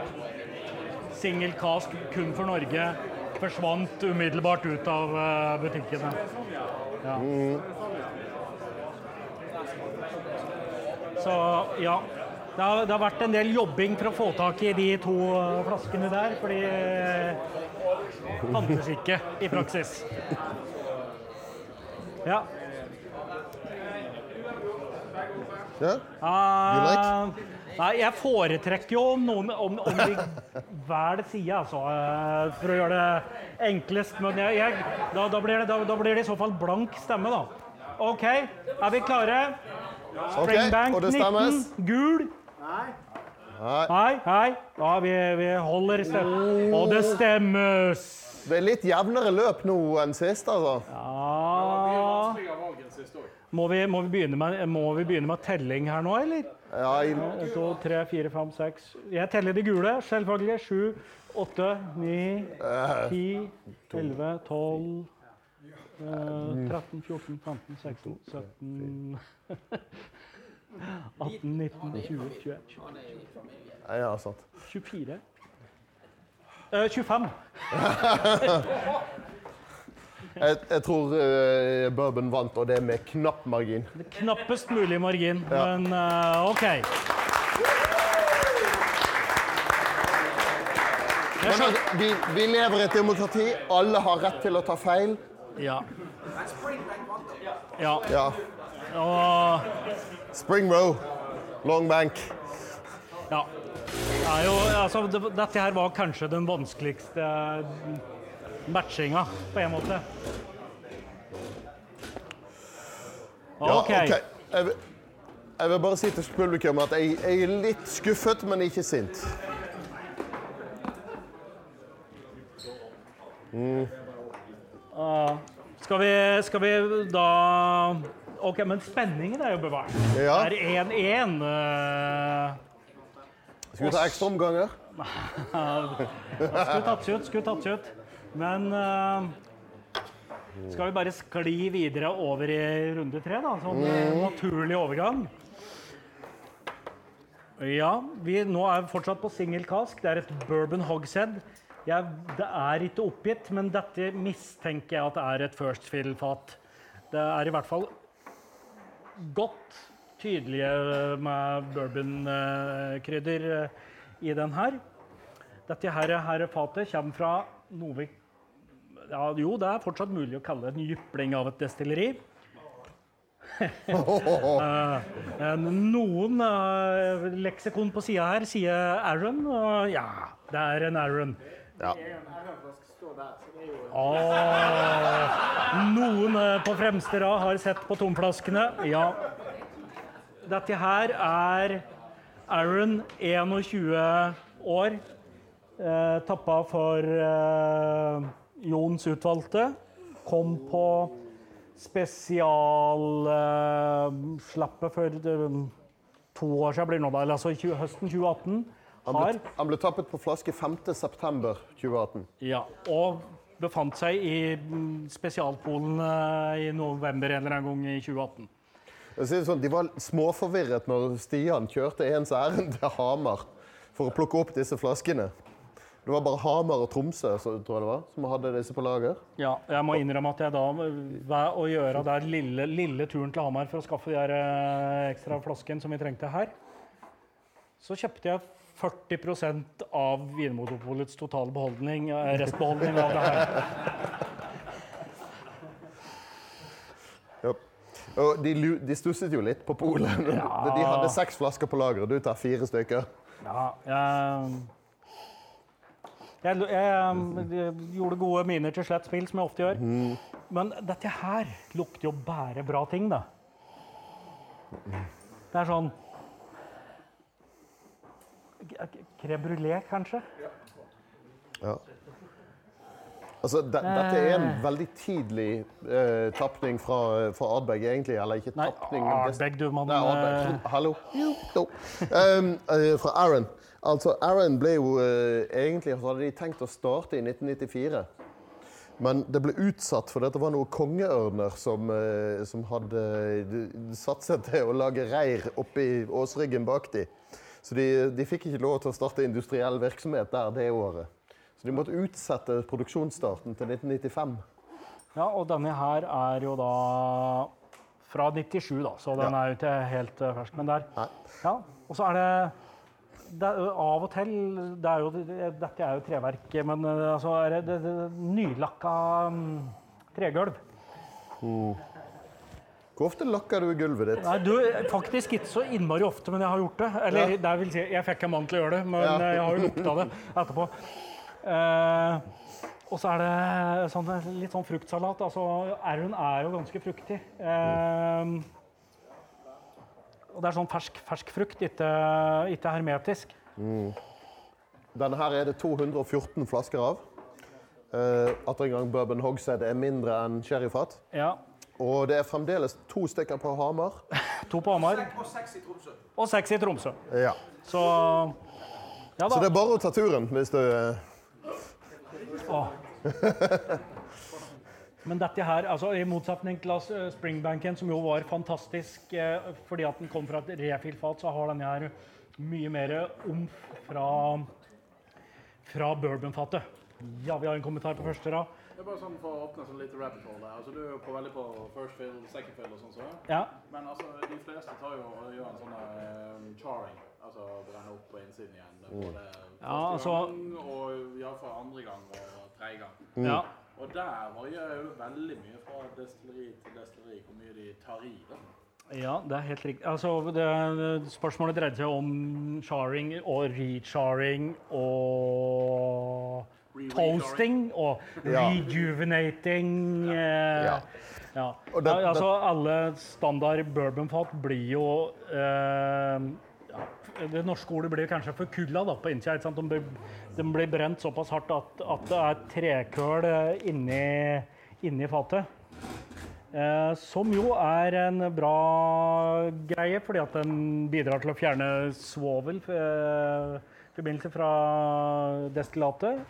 Single cask kun for Norge. Forsvant umiddelbart ut av uh, butikkene. Ja. Så ja. Det har, det har, vært en del jobbing for å få tak i de to uh, flaskene der, fordi de fantes ikke i praksis. Ja. Yeah? Uh, like? Nei, jeg foretrekker jo om, noen, om, om de [laughs] velger side, altså. Eh, for å gjøre det enklest. Men jeg, jeg, da, da, blir det, da, da, blir det, i så fall blank stemme, da. OK, er vi klare? Springbank okay, 19, gul. Nei. Nei, nei. Ja, vi, vi holder stemmen. Og det stemmes. Det er litt jevnere løp nå enn sist, altså. Ja må vi, må, vi begynne med, må vi begynne med telling her nå, eller? Ja, i, 1, 2, 3, 4, 5, 6 Jeg teller de gule, selvfølgelig. 7, 8, 9, 10, 11, 12 eh, 13, 14, 15, 16, 17 18, 19, 20, 21, 22, ja, sant. 24 uh, 25. Jeg, jeg tror uh, Bourbon vant, og det med knapp margin. Knappest mulig margin, men uh, OK. Men men, vi, vi lever i et demokrati. Alle har rett til å ta feil. Ja. Ja. Ja. Og Spring row, long bank. Ja. Det jo, altså, det, dette her var kanskje den vanskeligste matchinga, på en måte. Ja, OK. Jeg, vil- jeg vil bare si til publikum at jeg, jeg er litt skuffet, men ikke sint. Skal, vi, skal vi da OK, men spenningen er jo bevart. Ja. Det er 1-1. eh, Skal vi ta ekstra omganger? Skulle tatt ut, skulle tatt ut. Men eh, skal vi bare skli videre over i runde tre, da? Sånn mm. naturlig overgang. Ja, vi nå er vi fortsatt på single cask. Det er et bourbon hogshead. Jeg, det er ikke oppgitt, men dette mistenker jeg at det er et first fill-fat. Det er i hvert fall godt tydelige med bourbonkrydder eh, i den her. Dette her, her fatet kommer fra noe vi ja, Jo, det er fortsatt mulig å kalle det en jypling av et destilleri. [laughs] Eh, noen eh, leksikon på sida her sier Aaron, og ja, det er en Aaron. Ja. Åh, noen eh, på fremste rad har sett på tomflaskene. Ja. Dette her er Aaron, 21 år. Eh, tappa for eh, Jons utvalgte. Kom på spesialslappet for eh, to år siden, blir nå da, eller altså i høsten 2018. Han ble, han ble tappet på flaske 5.9.2018. ja, og befant seg i mm, spesialpolen eh, i november en eller annen gang i 2018. Jeg sier sånn, de var småforvirret når Stian kjørte ens ærend til Hamar for å plukke opp disse flaskene. Det var bare Hamar og Tromsø så, tror jeg det var, som hadde disse på lager. Ja, jeg må innrømme at jeg da ved å gjøre den lille, lille turen til Hamar for å skaffe de eh, ekstra flaskene som vi trengte her, så kjøpte jeg 40% av Vinmonopolets totale beholdning, eh, restbeholdning av det her. Og de, de stusset jo litt på polet. De hadde seks flasker på lager, og du tar fire stykker. Ja, jeg, jeg, jeg, jeg gjorde gode miner til slett spill, som jeg ofte gjør. Men dette her lukter jo bare bra ting, da. Det er sånn Crème brulé, kanskje? Ja. Altså, de, dette er en veldig tidlig eh, tapning fra, fra Ardbeg, egentlig. Eller ikke tapning. Nei, Ardbeg, du, mann. Eh, Ardbeg. Hallo? Jo, jo. Um, fra Aaron. Altså, Aaron ble jo eh, Egentlig så hadde de tenkt å starte i 1994. Men det ble utsatt fordi det var noen kongeørner som, eh, som hadde satt seg til å lage reir oppi åsryggen bak de. Så de, de fikk ikke lov til å starte industriell virksomhet der det året. Så de måtte utsette produksjonsstarten til 1995. Ja, og denne her er jo da fra 97, da, så den Ja. er jo ikke helt eh, fersk. Men der. Ja, og så er det, det av og til det er jo, Dette er jo treverk, men eh, altså er det, det, nylakka um, tregulv. Hvor ofte lakker du gulvet ditt? Nei, du, faktisk ikke så innmari ofte, men jeg har gjort det. Eller Ja. det vil si, jeg fikk en mann til å gjøre det, men Ja. eh, jeg har jo lukta det etterpå. Eh, Og så er det sånn, litt sånn fruktsalat. Altså, Arron er jo ganske fruktig. Eh, og det er sånn fersk, fersk frukt, ikke, ikke hermetisk. Denne her er det 214 flasker av. Uh, Atter en gang Bourbon Hogshead er mindre enn sherryfat. Ja. Og det er fremdeles to stykker på Hamar. [laughs] To på Hamar Og seks i Tromsø. og seks i Tromsø. Ja. Så ja Så det er bare å ta turen hvis du uh... Åh. [laughs] Men dette her, altså i motsetning til altså, Springbanken, som jo var fantastisk eh, fordi at den kom fra et refilfat, så har denne her mye mer omf fra, fra bourbonfatet. Ja, vi har en kommentar på første rad. Det er bare sånn for å åpne sånn litt rabbit hole der. Altså, du er jo på veldig på first fill, second fill og sånn. Så. Ja, Men altså, de fleste tar jo og gjør en sånn um, charring. Altså brenne opp på innsiden igjen. Både første Ja, altså- gang og iallfall andre gang og tredje gang. ja. Og der varierer jo veldig mye fra destilleri til destilleri hvor mye de tar i. da. Ja, det er helt riktig. Altså, det, spørsmålet dreide seg om charring og recharring og Re- toasting og Ja. rejuvenating. Eh, Ja. ja. Og Ja, altså, alle standard bourbonfat blir jo eh, ja, Det norske ordet blir kanskje forkulla på innsida. Den? De, blir, de blir brent såpass hardt at, at det er trekøl eh, inni, inni fatet. Eh, som jo er en bra greie, fordi at den bidrar til å fjerne svovel eh, forbindelse fra destillatet.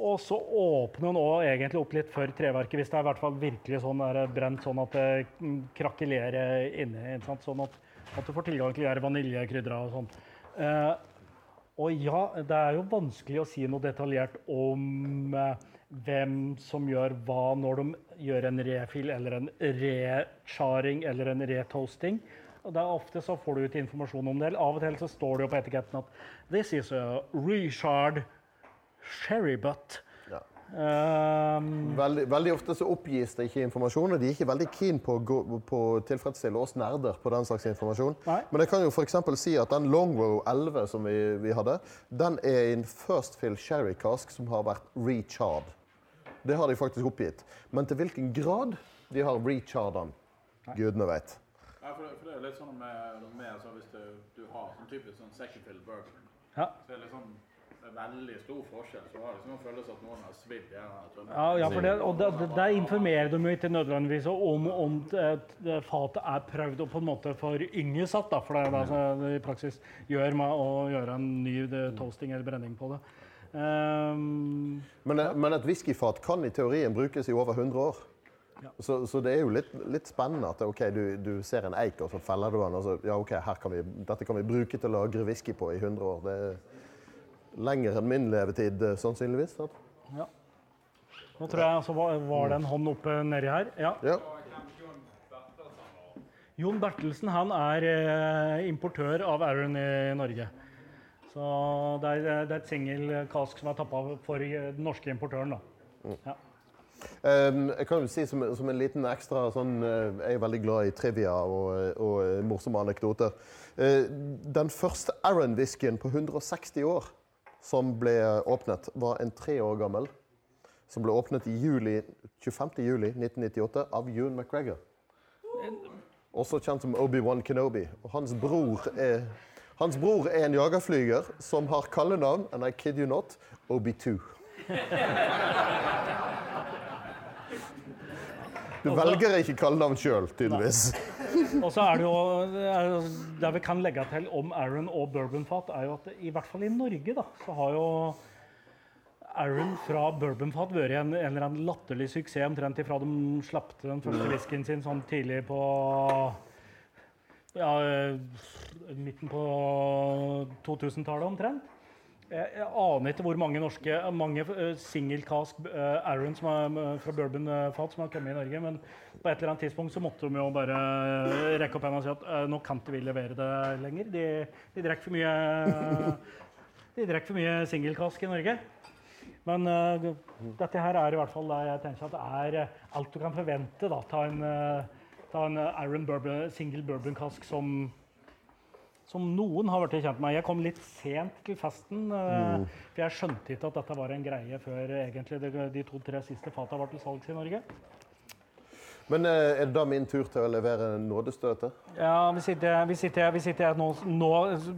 Og så åpner den òg egentlig opp litt for treverket, hvis det er hvert fall virkelig sånn brent, sånn at det krakelerer inni. Sånn at, at du får tilgang til de vaniljekrydra og sånn. Eh, og ja, det er jo vanskelig å si noe detaljert om eh, hvem som gjør hva når de gjør en refill eller en recharing eller en retoasting. Og det er Ofte så får du ut informasjon om det. Av og til så står det jo på etiketten at This is a Richard sherry butt. Ja. Um, veldig, veldig ofte så oppgis det ikke informasjon, og de er ikke veldig keen på å, gå, på å tilfredsstille oss nerder på den slags informasjon. Nei. Men jeg kan jo f.eks. si at den Longrow 11 som vi, vi hadde, den er en first fill sherry cask som har vært recharred. Det har de faktisk oppgitt. Men til hvilken grad de har recharred den, gudene vet. Ja, for det, for det er litt sånn med, med altså, Hvis du, du har sånn typisk sånn second fill bourbon, ja. så er det litt det er veldig stor forskjell. Så har det liksom en følelse at noen har svidd gjennom. Ja, ja, for det, og det, det, der informerer de jo ikke nødvendigvis om om fatet er prøvd og på en måte for yngesatt. For det er det som det i praksis gjør med å gjøre en ny toasting eller brenning på det. Um, Men, men et whiskyfat kan i teorien brukes i over 100 år. Så, så det er jo litt, litt spennende at okay, du, du ser en eik, og så feller du den. og så, ja, ok, her kan vi, Dette kan vi bruke til å lagre whisky på i 100 år. Det lenger enn min levetid, eh, sannsynligvis. sant? ja. Nå tror jeg altså, var, det en hånd oppe nedi her. Ja. Ja. Jon Bertelsen han er eh, importør av Arron i Norge. Så det er, det er et singelkask som er tappa for eh, den norske importøren. da. Ja. Um, jeg kan jo si som, som en liten ekstra sånn, eh, Jeg er veldig glad i trivia og, og eh, morsomme anekdoter. Uh, den første Aron-whiskyen på 160 år som ble åpnet, var en tre år gammel. Som ble åpnet i juli, 25. juli 1998 av Ewan McGregor. Også kjent som Obi-Wan Kenobi. Og hans bror er hans bror er en jagerflyger som har kallenavn, and I kid you not, OB2. Du velger ikke kallenavn sjøl, tydeligvis. [laughs] Og så er det jo det vi kan legge til om Aaron og bourbonfat, er jo at i hvert fall i Norge da, så har jo Aaron fra bourbonfat vært en, en eller annen latterlig suksess omtrent ifra de slapp den første whiskyen sin sånn tidlig på ja, midten på 2000-tallet omtrent. Jeg, aner ikke hvor mange norske mange single cask uh, Arron som er, eh, fra bourbonfat som har kommet i Norge, men på et eller annet tidspunkt så måtte de jo bare eh, rekke opp hendene og si at eh, nå kan ikke vi levere det lenger. De, de drikker for mye de drikker for mye singelkask i Norge. Men uh, dette her er i hvert fall det jeg tenker at det er eh, alt du kan forvente. da, Ta en, uh, ta en Aaron bourbon, single bourbonkask som, som noen har vært kjent med. Jeg kom litt sent til festen, mm. for jeg skjønte ikke at dette var en greie før egentlig de, to-tre siste fata var til salgs i Norge. Men eh, er det da min tur til å levere nådestøtet? Ja, Hvis ikke, hvis ikke, hvis ikke jeg nå, nå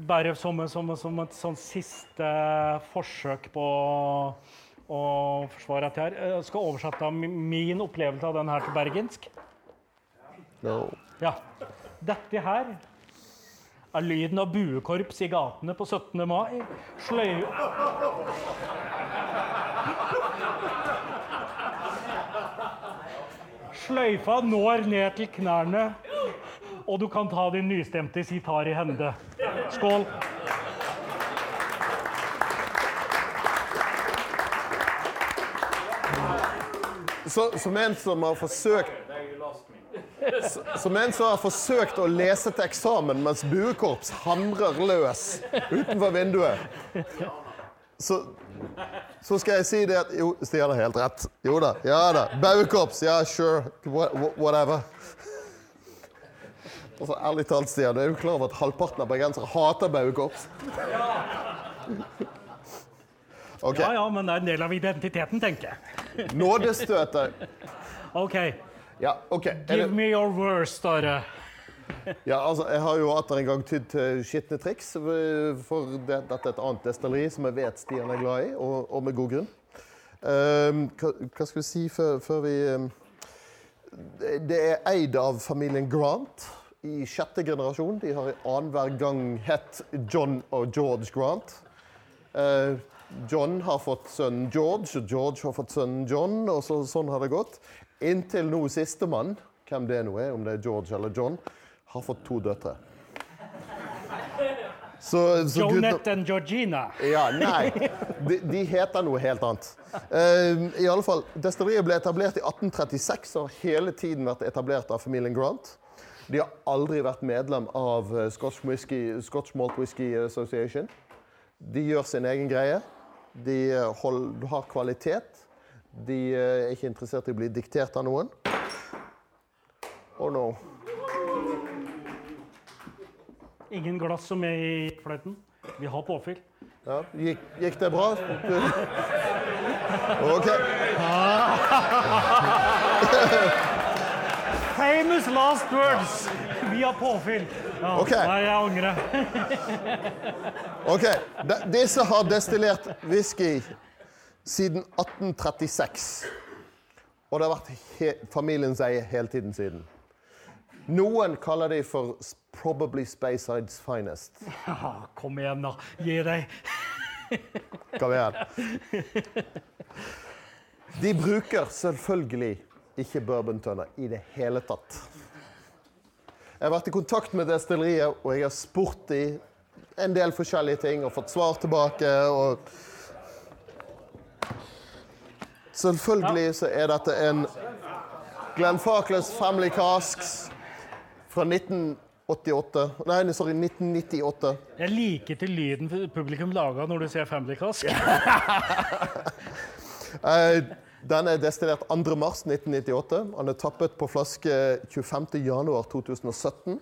bare som, som, som et sånn siste forsøk på å forsvare dette her, eh, skal oversette min opplevelse av den her til bergensk. No. Ja. Dette her er lyden av buekorps i gatene på 17. mai. Sløy... Sløyfa når ned til knærne, og du kan ta din nystemte sitar i hende. Skål. Så, som en som har forsøkt Som en som har forsøkt å lese til eksamen mens buekorps hamrer løs utenfor vinduet, så, så skal jeg si det at Jo, Stian har helt rett. Jo da. Ja da. Buekorps. Ja, sure. Wha- wha- Whatever. Altså, ærlig talt, Stian, er du klar over at halvparten av bergensere hater buekorps? Okay. Ja, ja, men det er en del av identiteten, tenker jeg. Nådestøtet. OK. Ja, OK. Give me your worst, Are. [laughs] ja, altså, jeg har jo atter en gang tydd til skitne triks. For det, dette er et annet destilleri som jeg vet Stian er glad i, og, og med god grunn. Um, hva, hva skal vi si før, før vi um, det, det er eid av familien Grant i sjette generasjon. De har i annenhver gang hett John og George Grant. Uh, John har fått sønnen George, og George har fått sønnen John. og så, Sånn har det gått. Inntil nå sistemann, hvem det nå er, om det er George eller John, har fått to døtre. Så, så Jonette og Georgina. ja, nei. De, de heter noe helt annet. Uh, I alle fall, Destilleriet ble etablert i 1836 og har hele tiden vært etablert av familien Grant. De har aldri vært medlem av eh, Scotch, Whisky, Scotch Malt Whisky Association. De gjør sin egen greie. De eh, hold, har kvalitet. De eh, er ikke interessert i å bli diktert av noen. Oh no. Ingen glass som er i fløyten. Vi har påfyll. Ja, gikk, gikk det bra? [laughs] OK. [laughs] Famous last words! Vi har påfyll. Ja, okay. Nei, jeg angrer. [laughs] Ok, de, Disse har destillert whisky siden 1836. Og det har vært familiens eie hele tiden siden. Noen kaller de for probably Spacesides finest. Ja, kom igjen, da. Gi deg. [laughs] Kom igjen. De bruker selvfølgelig ikke bourbon-tønner i det hele tatt. Jeg har vært i kontakt med destilleriet, og jeg har spurt dem en del forskjellige ting og fått svar tilbake. og Selvfølgelig så er dette en Glenfarclas Family Casks fra 1988 Nei, sorry, 1998. Jeg liker til lyden publikum laga når du sier Family Cask. [laughs] Eh, Den er destillert 2. mars 1998. Den er tappet på flaske 25. januar 2017.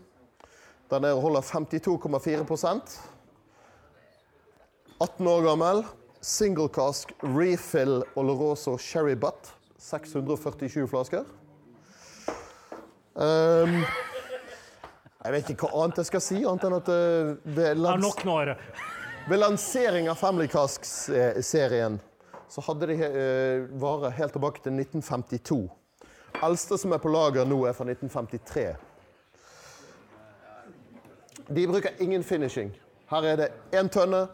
Den er holder 52,4 18 år gammel. Single cask refill Oloroso Sherry Butt. 647 flasker. Um, jeg vet ikke hva annet jeg skal si, annet enn at eh, ved, er lans ved lansering av Family Casks-serien så hadde de uh, varer helt tilbake til 1952. Eldste som er på lager nå, er fra 1953. De bruker ingen finishing. Her er det én tønne,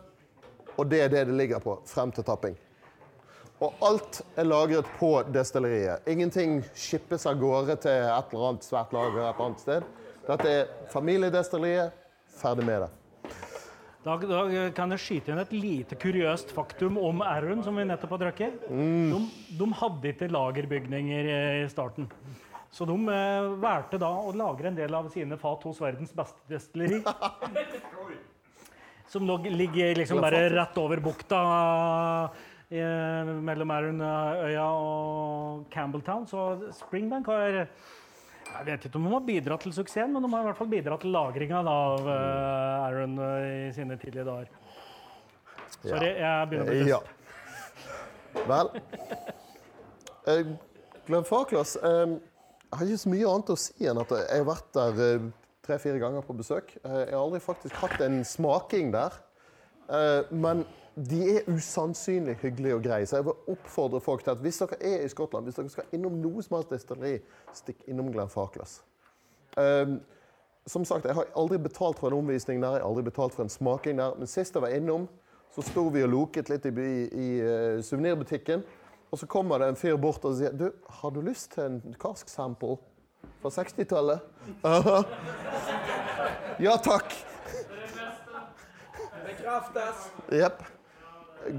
og det er det det ligger på frem til tapping. Og alt er lagret på destilleriet. Ingenting skippes av gårde til et eller annet svært lager et annet sted. Dette er familiedestilleriet. Ferdig med det. Da, da kan jeg skyte inn et lite kuriøst faktum om Arun, som vi nettopp har drukket. De, de hadde ikke lagerbygninger i starten. Så de eh, valgte da å lagre en del av sine fat hos verdens beste destilleri. [laughs] Som lå, ligger liksom bare rett over bukta i, mellom Arunøya og Campbelltown. Så Springbank har Jeg vet ikke om de har bidratt til suksessen, men de har i hvert fall bidratt til lagringa av uh, Aaron eh, i sine tidlige dager. Sorry, jeg begynner å bli Ja. Vel eh, Glenn Farklas, eh, jeg har ikke så mye annet å si enn at jeg har vært der eh, tre-fire ganger på besøk. Eh, jeg har aldri faktisk hatt en smaking der. Eh, men de er usannsynlig hyggelige og greie, så jeg vil oppfordre folk til at hvis dere er i Skottland, hvis dere skal innom noe som helst destilleri, stikk innom Glenn Farklas. Eh, som sagt, jeg har aldri betalt for en omvisning der, jeg har aldri betalt for en smaking der. Men sist jeg var innom, så sto vi og loket litt i, i, i suvenirbutikken. Og så kommer det en fyr bort og sier du, har du lyst til en karsk sample fra 60-tallet? Ja takk. Bekreftes. Jepp.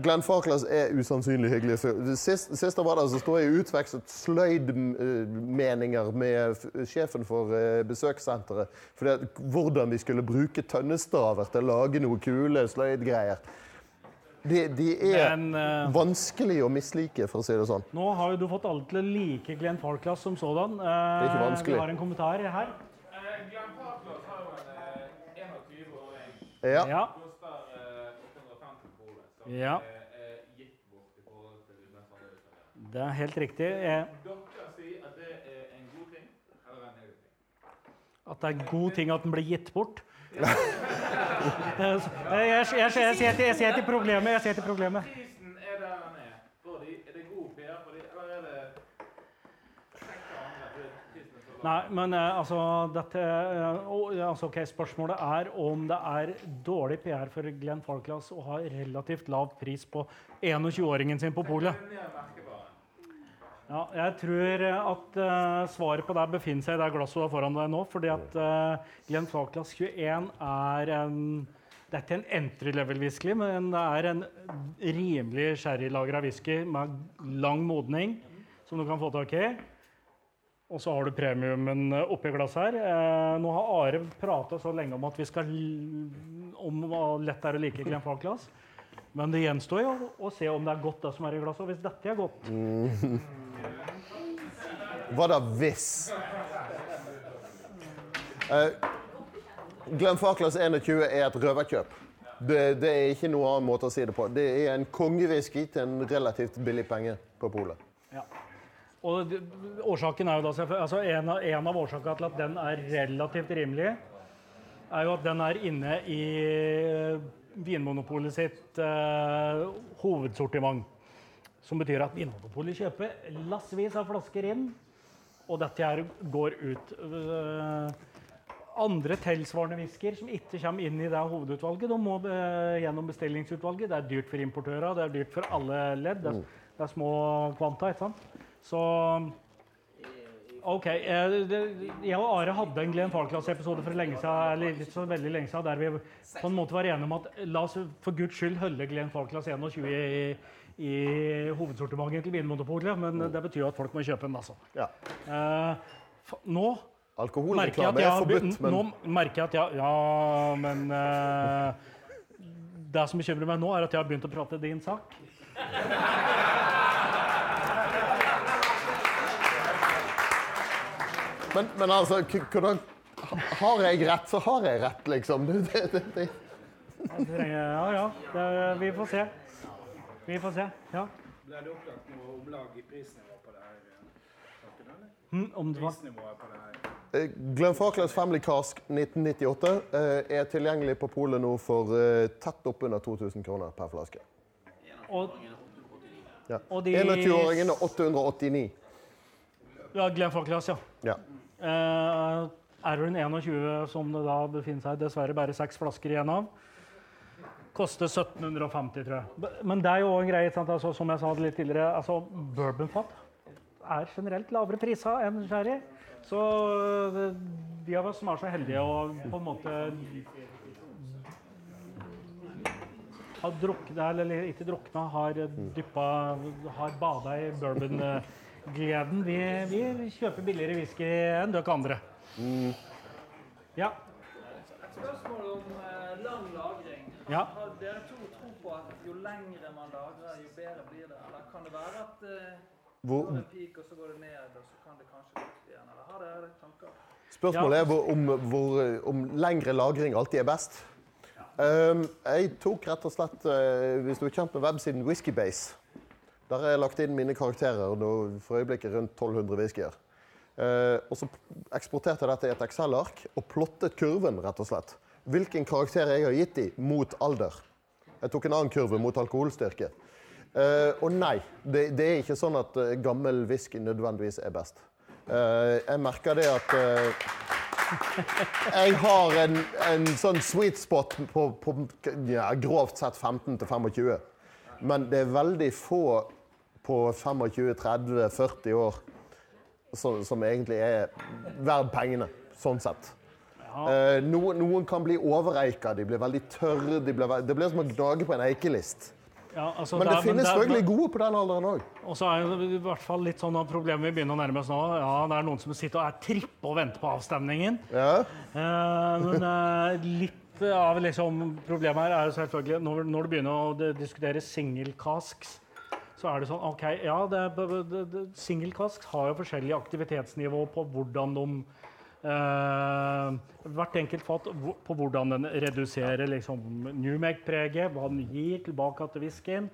Glenn Farklas er usannsynlig hyggelig. Sist, sist jeg var der, så sto jeg og utvekslet sløydmeninger med sjefen for eh, besøkssenteret. Fordi at, hvordan vi skulle bruke tønnestaver til å lage noe kule sløydgreier. De, de er Men uh, vanskelig å mislike, for å si det sånn. nå har jo du fått alle til å like Glenn Farclas som sådan. Det er ikke vanskelig. Vi har en kommentar her. Uh, Glenn Farclas har jo en eh, 21-åring. Ja. Ja. Koster 850 kroner. Som Ja. Det er helt riktig. Dere sier at det er en god ting eller en negativ ting? At det er en god ting at den blir gitt bort. Jeg, ser til, problemet. Jeg ser til problemet. Er det god PR for eller er det? Nei, men eh, altså, dette, eh, altså ok, Spørsmålet er om det er dårlig PR for Glenn Falklass å ha relativt lav pris på 21-åringen sin på polet. Det er ned merkevaren. Ja, jeg tror at uh, svaret på det befinner seg i det glasset du har foran deg nå. fordi at uh, Glenn Farklas 21 er en Det er ikke en entry level whisky, men det er en rimelig sherrylagra whisky med lang modning som du kan få tak i. Og så har du premiumen oppi glasset her. Eh, nå har Are prata så lenge om at vi skal om hva lett det er å like Glenn Farklas. Men det gjenstår jo å se om det er godt, det som er i glasset. Og hvis dette er godt [laughs] Hva da hvis? Uh, Glenn Farklas 21 er et røverkjøp. Det, det er ikke noen annen måte å si det på. Det er en kongewhisky til en relativt billig penge på polet. Ja. Og det- årsaken er jo da altså en, av, en av årsakene til at den er relativt rimelig, er jo at den er inne i Vinmonopolet sitt eh, hovedsortiment. Som betyr at Vinmonopolet kjøper lassvis av flasker inn, og dette her går ut. Eh, andre tilsvarende whisker som ikke kommer inn i det hovedutvalget, de må eh, gjennom bestillingsutvalget. Det er dyrt for importører, det er dyrt for alle ledd. Det er, det er små kvanta, ikke sant? Så OK. eh, Jeg og Are hadde en Glenn Falklass-episode for lenge siden, så veldig lenge siden, der vi på en måte var enige om at la oss for guds skyld holde Glenn Falklass 21 i, i hovedsortimentet til Vinmonopolet, men det betyr jo at folk må kjøpe den, altså. Ja. Eh, nå Alkoholreklame jeg er har forbudt, men Nå merker jeg at jeg Ja, men eh, Det som bekymrer meg nå, er at jeg har begynt å prate din sak. Men, men altså, hvordan Har jeg rett, så har jeg rett, liksom. Det, det, det, det. Jeg trenger- Ja, ja. Det, vi får se. Vi får se. Ja. Ble det opplagt noe omlag i prisnivå på det her? Hm, om det var Prisnivået på det her? Eh, Glenn Farklas Family Cask 1998 eh, er tilgjengelig på polet nå for eh, tett oppunder 2000 kroner per flaske. Og, Ja. og de 21-åringen er 889. Ja, Glenn Farklas, ja. Ja. Uh, Aaron 21, som det da befinner seg dessverre bare seks flasker igjen av, koster 1750, tror jeg. Men det er jo òg en greie, sant? Altså, som jeg sa litt tidligere, altså, bourbonfat er generelt lavere priser enn sherry. Så øh, de av oss som er så heldige å på en måte har drukna, eller ikke drukna, har dyppa, har bada i bourbongleden. Vi, vi kjøper billigere whisky enn dere andre. Ja. Spørsmål om eh, lang lagring. Ja. Har dere to tro på at jo lengre man lagrer, jo bedre blir det? Eller kan det være at eh, hvor, Går det peak, og så går det ned, og så kan det kanskje gå opp igjen? Eller har dere tanker? Spørsmålet er hvor, om, hvor, om lengre lagring alltid er best. Um, jeg tok rett og slett eh, Hvis du er kjent med websiden Whiskybase, der har jeg lagt inn mine karakterer for øyeblikket rundt 1200 whiskyer. Eh, og så eksporterte jeg dette i et Excel-ark og plottet kurven, rett og slett. Hvilken karakter jeg har gitt dem mot alder. Jeg tok en annen kurve mot alkoholstyrke. Eh, og nei, det, det er ikke sånn at eh, gammel whisky nødvendigvis er best. Eh, jeg merker det at eh, jeg har en, en sånn sweet spot på, på ja, grovt sett 15 til 25. Men det er veldig få på 25-30-40 år som, som egentlig er verdt pengene, sånn sett. Ja. noen, noen kan bli overeika, de blir veldig tørre. De blir, det blir som å gnage på en eikelist. Ja, altså, Men det det finnes selvfølgelig gode på den alderen òg. Og så er det i hvert fall litt sånn problemet vi begynner å nærme oss nå. Ja, det er noen som sitter og er trippe og venter på avstemningen. Ja. Eh, men eh, litt av liksom, problemet her er jo selvfølgelig når, når du begynner å diskutere single casks, så er det sånn OK, ja, casks har jo forskjellig aktivitetsnivå på hvordan de eh, Hvert enkelt fat på hvordan den reduserer liksom, new make-preget, hva den gir tilbake til whiskyen.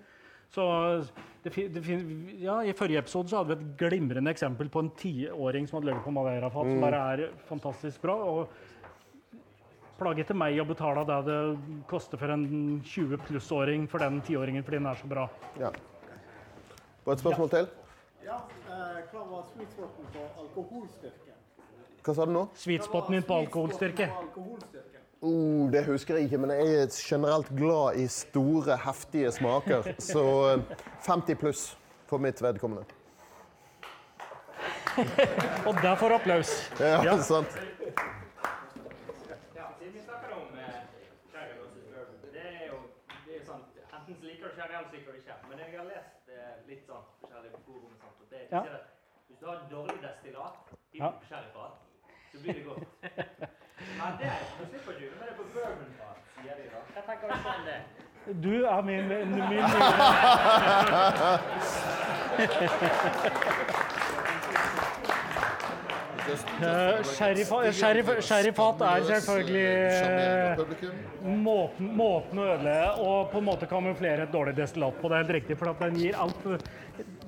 Så det, det, ja, I forrige episode så hadde vi et glimrende eksempel på en tiåring som hadde levd på Madeira-fat, som bare er fantastisk bra. og plage til meg å betale det det koster for en 20 pluss-åring for den tiåringen fordi den er så bra. ja. Og et spørsmål til? Ja, eh, hva var sweetspoten på alkoholstyrke? Hva sa du nå? Sweetspoten min på alkoholstyrke. Oh, det husker jeg ikke, men jeg er generelt glad i store, heftige smaker. Så eh, 50 pluss for mitt vedkommende. Og der får du applaus. Ja, Ja. sant. Ja, siden vi snakker om eh, sherry versus bourbon, det er jo det er jo sånn, enten så liker du sherry, eller så liker du ikke. Men jeg har lest eh, litt sånn forskjellige på forum og sånt, og det Ja. hvis du har dårlig destillat i Ja. så blir det godt. [laughs] Men det, slipper du, men det er på bourbonfat, sier de da. Hva tenker du om det. Du er min, min, min [laughs] Eh, sherryf- er selvfølgelig eh, måten, måten å ødelegge og på en måte kamuflere et dårlig destillat på. Det er helt riktig, for at den gir alt,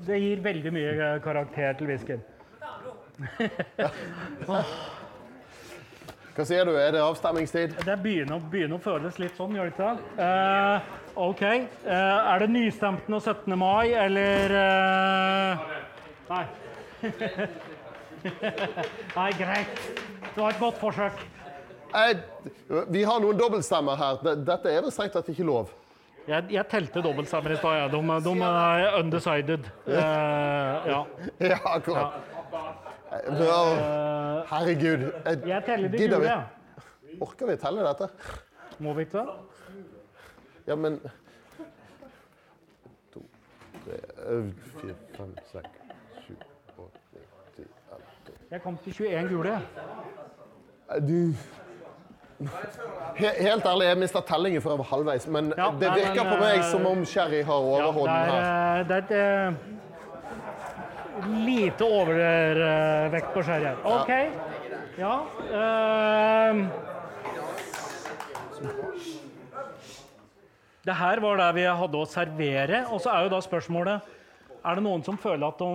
det gir veldig mye eh, karakter til whiskyen. Hva sier du, er det avstemmingstid? Det begynner, begynner å føles litt sånn, gjør det ikke det? Eh, OK. Eh, er det nystemten og 17. mai, eller eh, Nei. [laughs] Nei, greit. Det var et godt forsøk. Eh, vi har noen dobbeltstemmer her. Dette er vel strengt tatt ikke lov. Jeg, jeg telte dobbeltstemmer i stad. ja. De, de er undecided. Eh, ja. [laughs] Ja, akkurat. Eh, ja, Herregud. Jeg, Jeg teller de gule. vi? Orker vi telle dette? Må vi ikke det? Ja, men To, tre, eh, fire, fem, seks, sju, åtte, ni, ti, elleve, tolv Jeg kom til 21 gule. Du Helt ærlig, jeg mista tellingen var halvveis, men Ja, det virker men, på meg eh, som om Sherry har overhånden ja, her. eh, det er et uh, lite overvekt på sherry her. OK. Ja. Uh, det her var der vi hadde å servere. Og så er jo da spørsmålet Er det noen som føler at de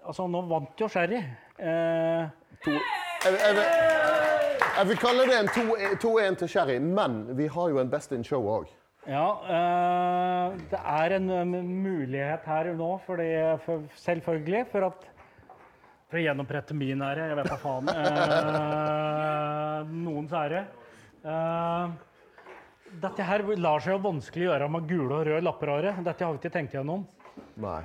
Altså, nå vant jo sherry. Eh, To, jeg, jeg, vil- jeg vil kalle det en 2-1 til Sherry, men vi har jo en Best in Show òg. Ja, eh, det er en en mulighet her nå, fordi, for, selvfølgelig, for at For å gjenopprette min ære, jeg vet da faen. Eh, noens ære. Uh, dette her lar seg jo vanskelig gjøre med gule og røde lapper. Dette har vi ikke tenkt gjennom. Nei.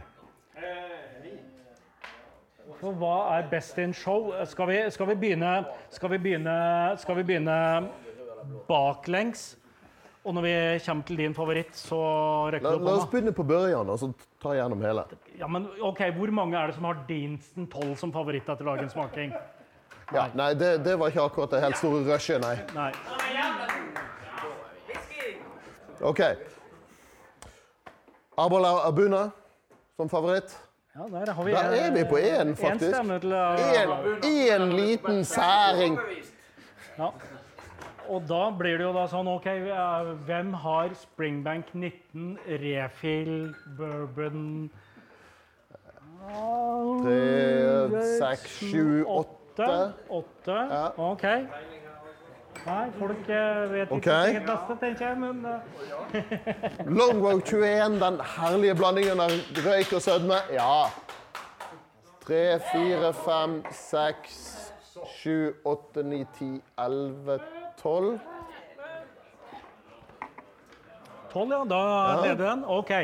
For hva er best in show? Skal vi, skal vi, begynne, skal vi, begynne, skal vi begynne baklengs? Og når vi kommer til din favoritt, så rekker du opp la oss begynne på børjan og så ta gjennom hele. Ja, men ok, Hvor mange er det som har Deanston 12 som favoritt etter dagens smaking? Ja, nei, det, det var ikke akkurat det helt store rushet, nei. Nei. OK. Abola Abuna som favoritt. Ja, der har vi Der er vi på én, faktisk. Én En, en liten særing. Ja. Og da blir det jo da sånn OK, hvem har Springbank 19, refill, bourbon Tre, seks, sju, åtte. Åtte. OK. Nei, folk eh, vet ikke hva sitt beste, tenker jeg, men eh, [laughs] Longbow 21, den herlige blandingen av røyk og sødme. Ja. Tre, fire, fem, seks, sju, åtte, ni, ti, elleve, tolv. Tolv, ja. Da leder den. OK.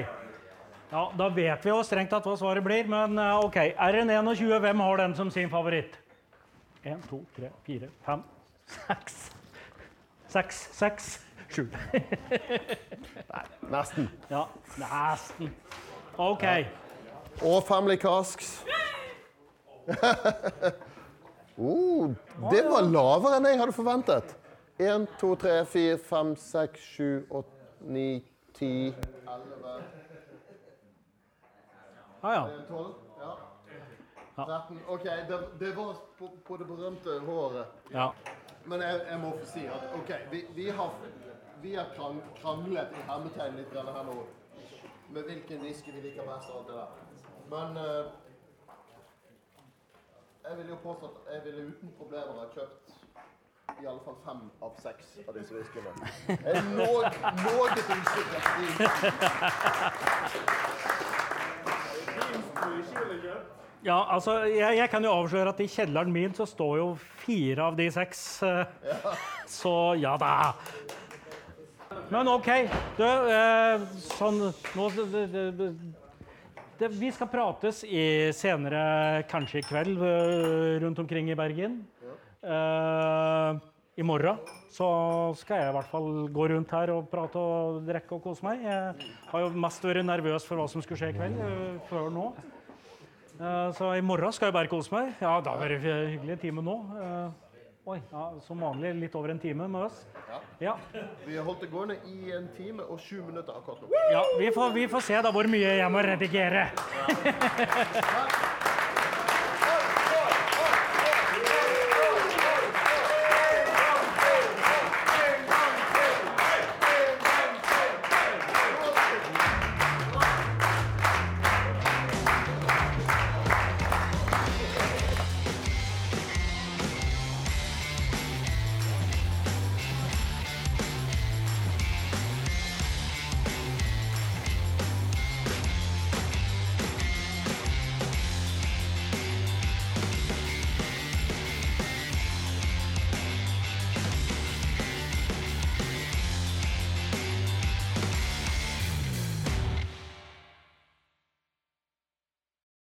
Ja, Da vet vi jo strengt tatt hva svaret blir, men OK. OK. RN21, hvem har den som sin favoritt? Én, to, tre, fire, fem, seks Seks, seks, sju. [laughs] Nesten. Ja, nesten. OK. Og Family Casks. [laughs] oh, det var lavere enn jeg hadde forventet. Én, to, tre, fire, fem, seks, sju, åtte, ni, ti, elleve ah, ja. 12? Ja. 13. OK, det, det var på, på det berømte håret. ja. Men jeg, jeg må få si at OK, vi, vi har, vi har krang, kranglet i hermetegn litt her nå med hvilken whisky vi liker best og alt det der. Men uh, jeg vil jo påstå at jeg ville uten problemer ha kjøpt i alle fall fem av seks av disse whiskyene. Jeg er noe, noe usikker. Ja altså, jeg, jeg kan jo avsløre at i kjelleren min så står jo fire av de seks. Ja. Så ja da. Men OK. Du, eh, sånn nå, det, det, det, det, Vi skal prates i, senere, kanskje i kveld, eh, rundt omkring i Bergen. Eh, I morgen så skal jeg i hvert fall gå rundt her og prate og drikke og kose meg. Jeg har jo mest vært nervøs for hva som skulle skje i kveld, eh, før nå. Eh, Så i morgen skal jeg bare kose meg. Ja, da er det hyggelig time nå. Eh, Oi, ja, som vanlig litt over en time med oss. Ja, Vi har holdt det gående i en time og sju minutter akkurat nå. ja vi, får, vi får se da hvor mye jeg må redigere.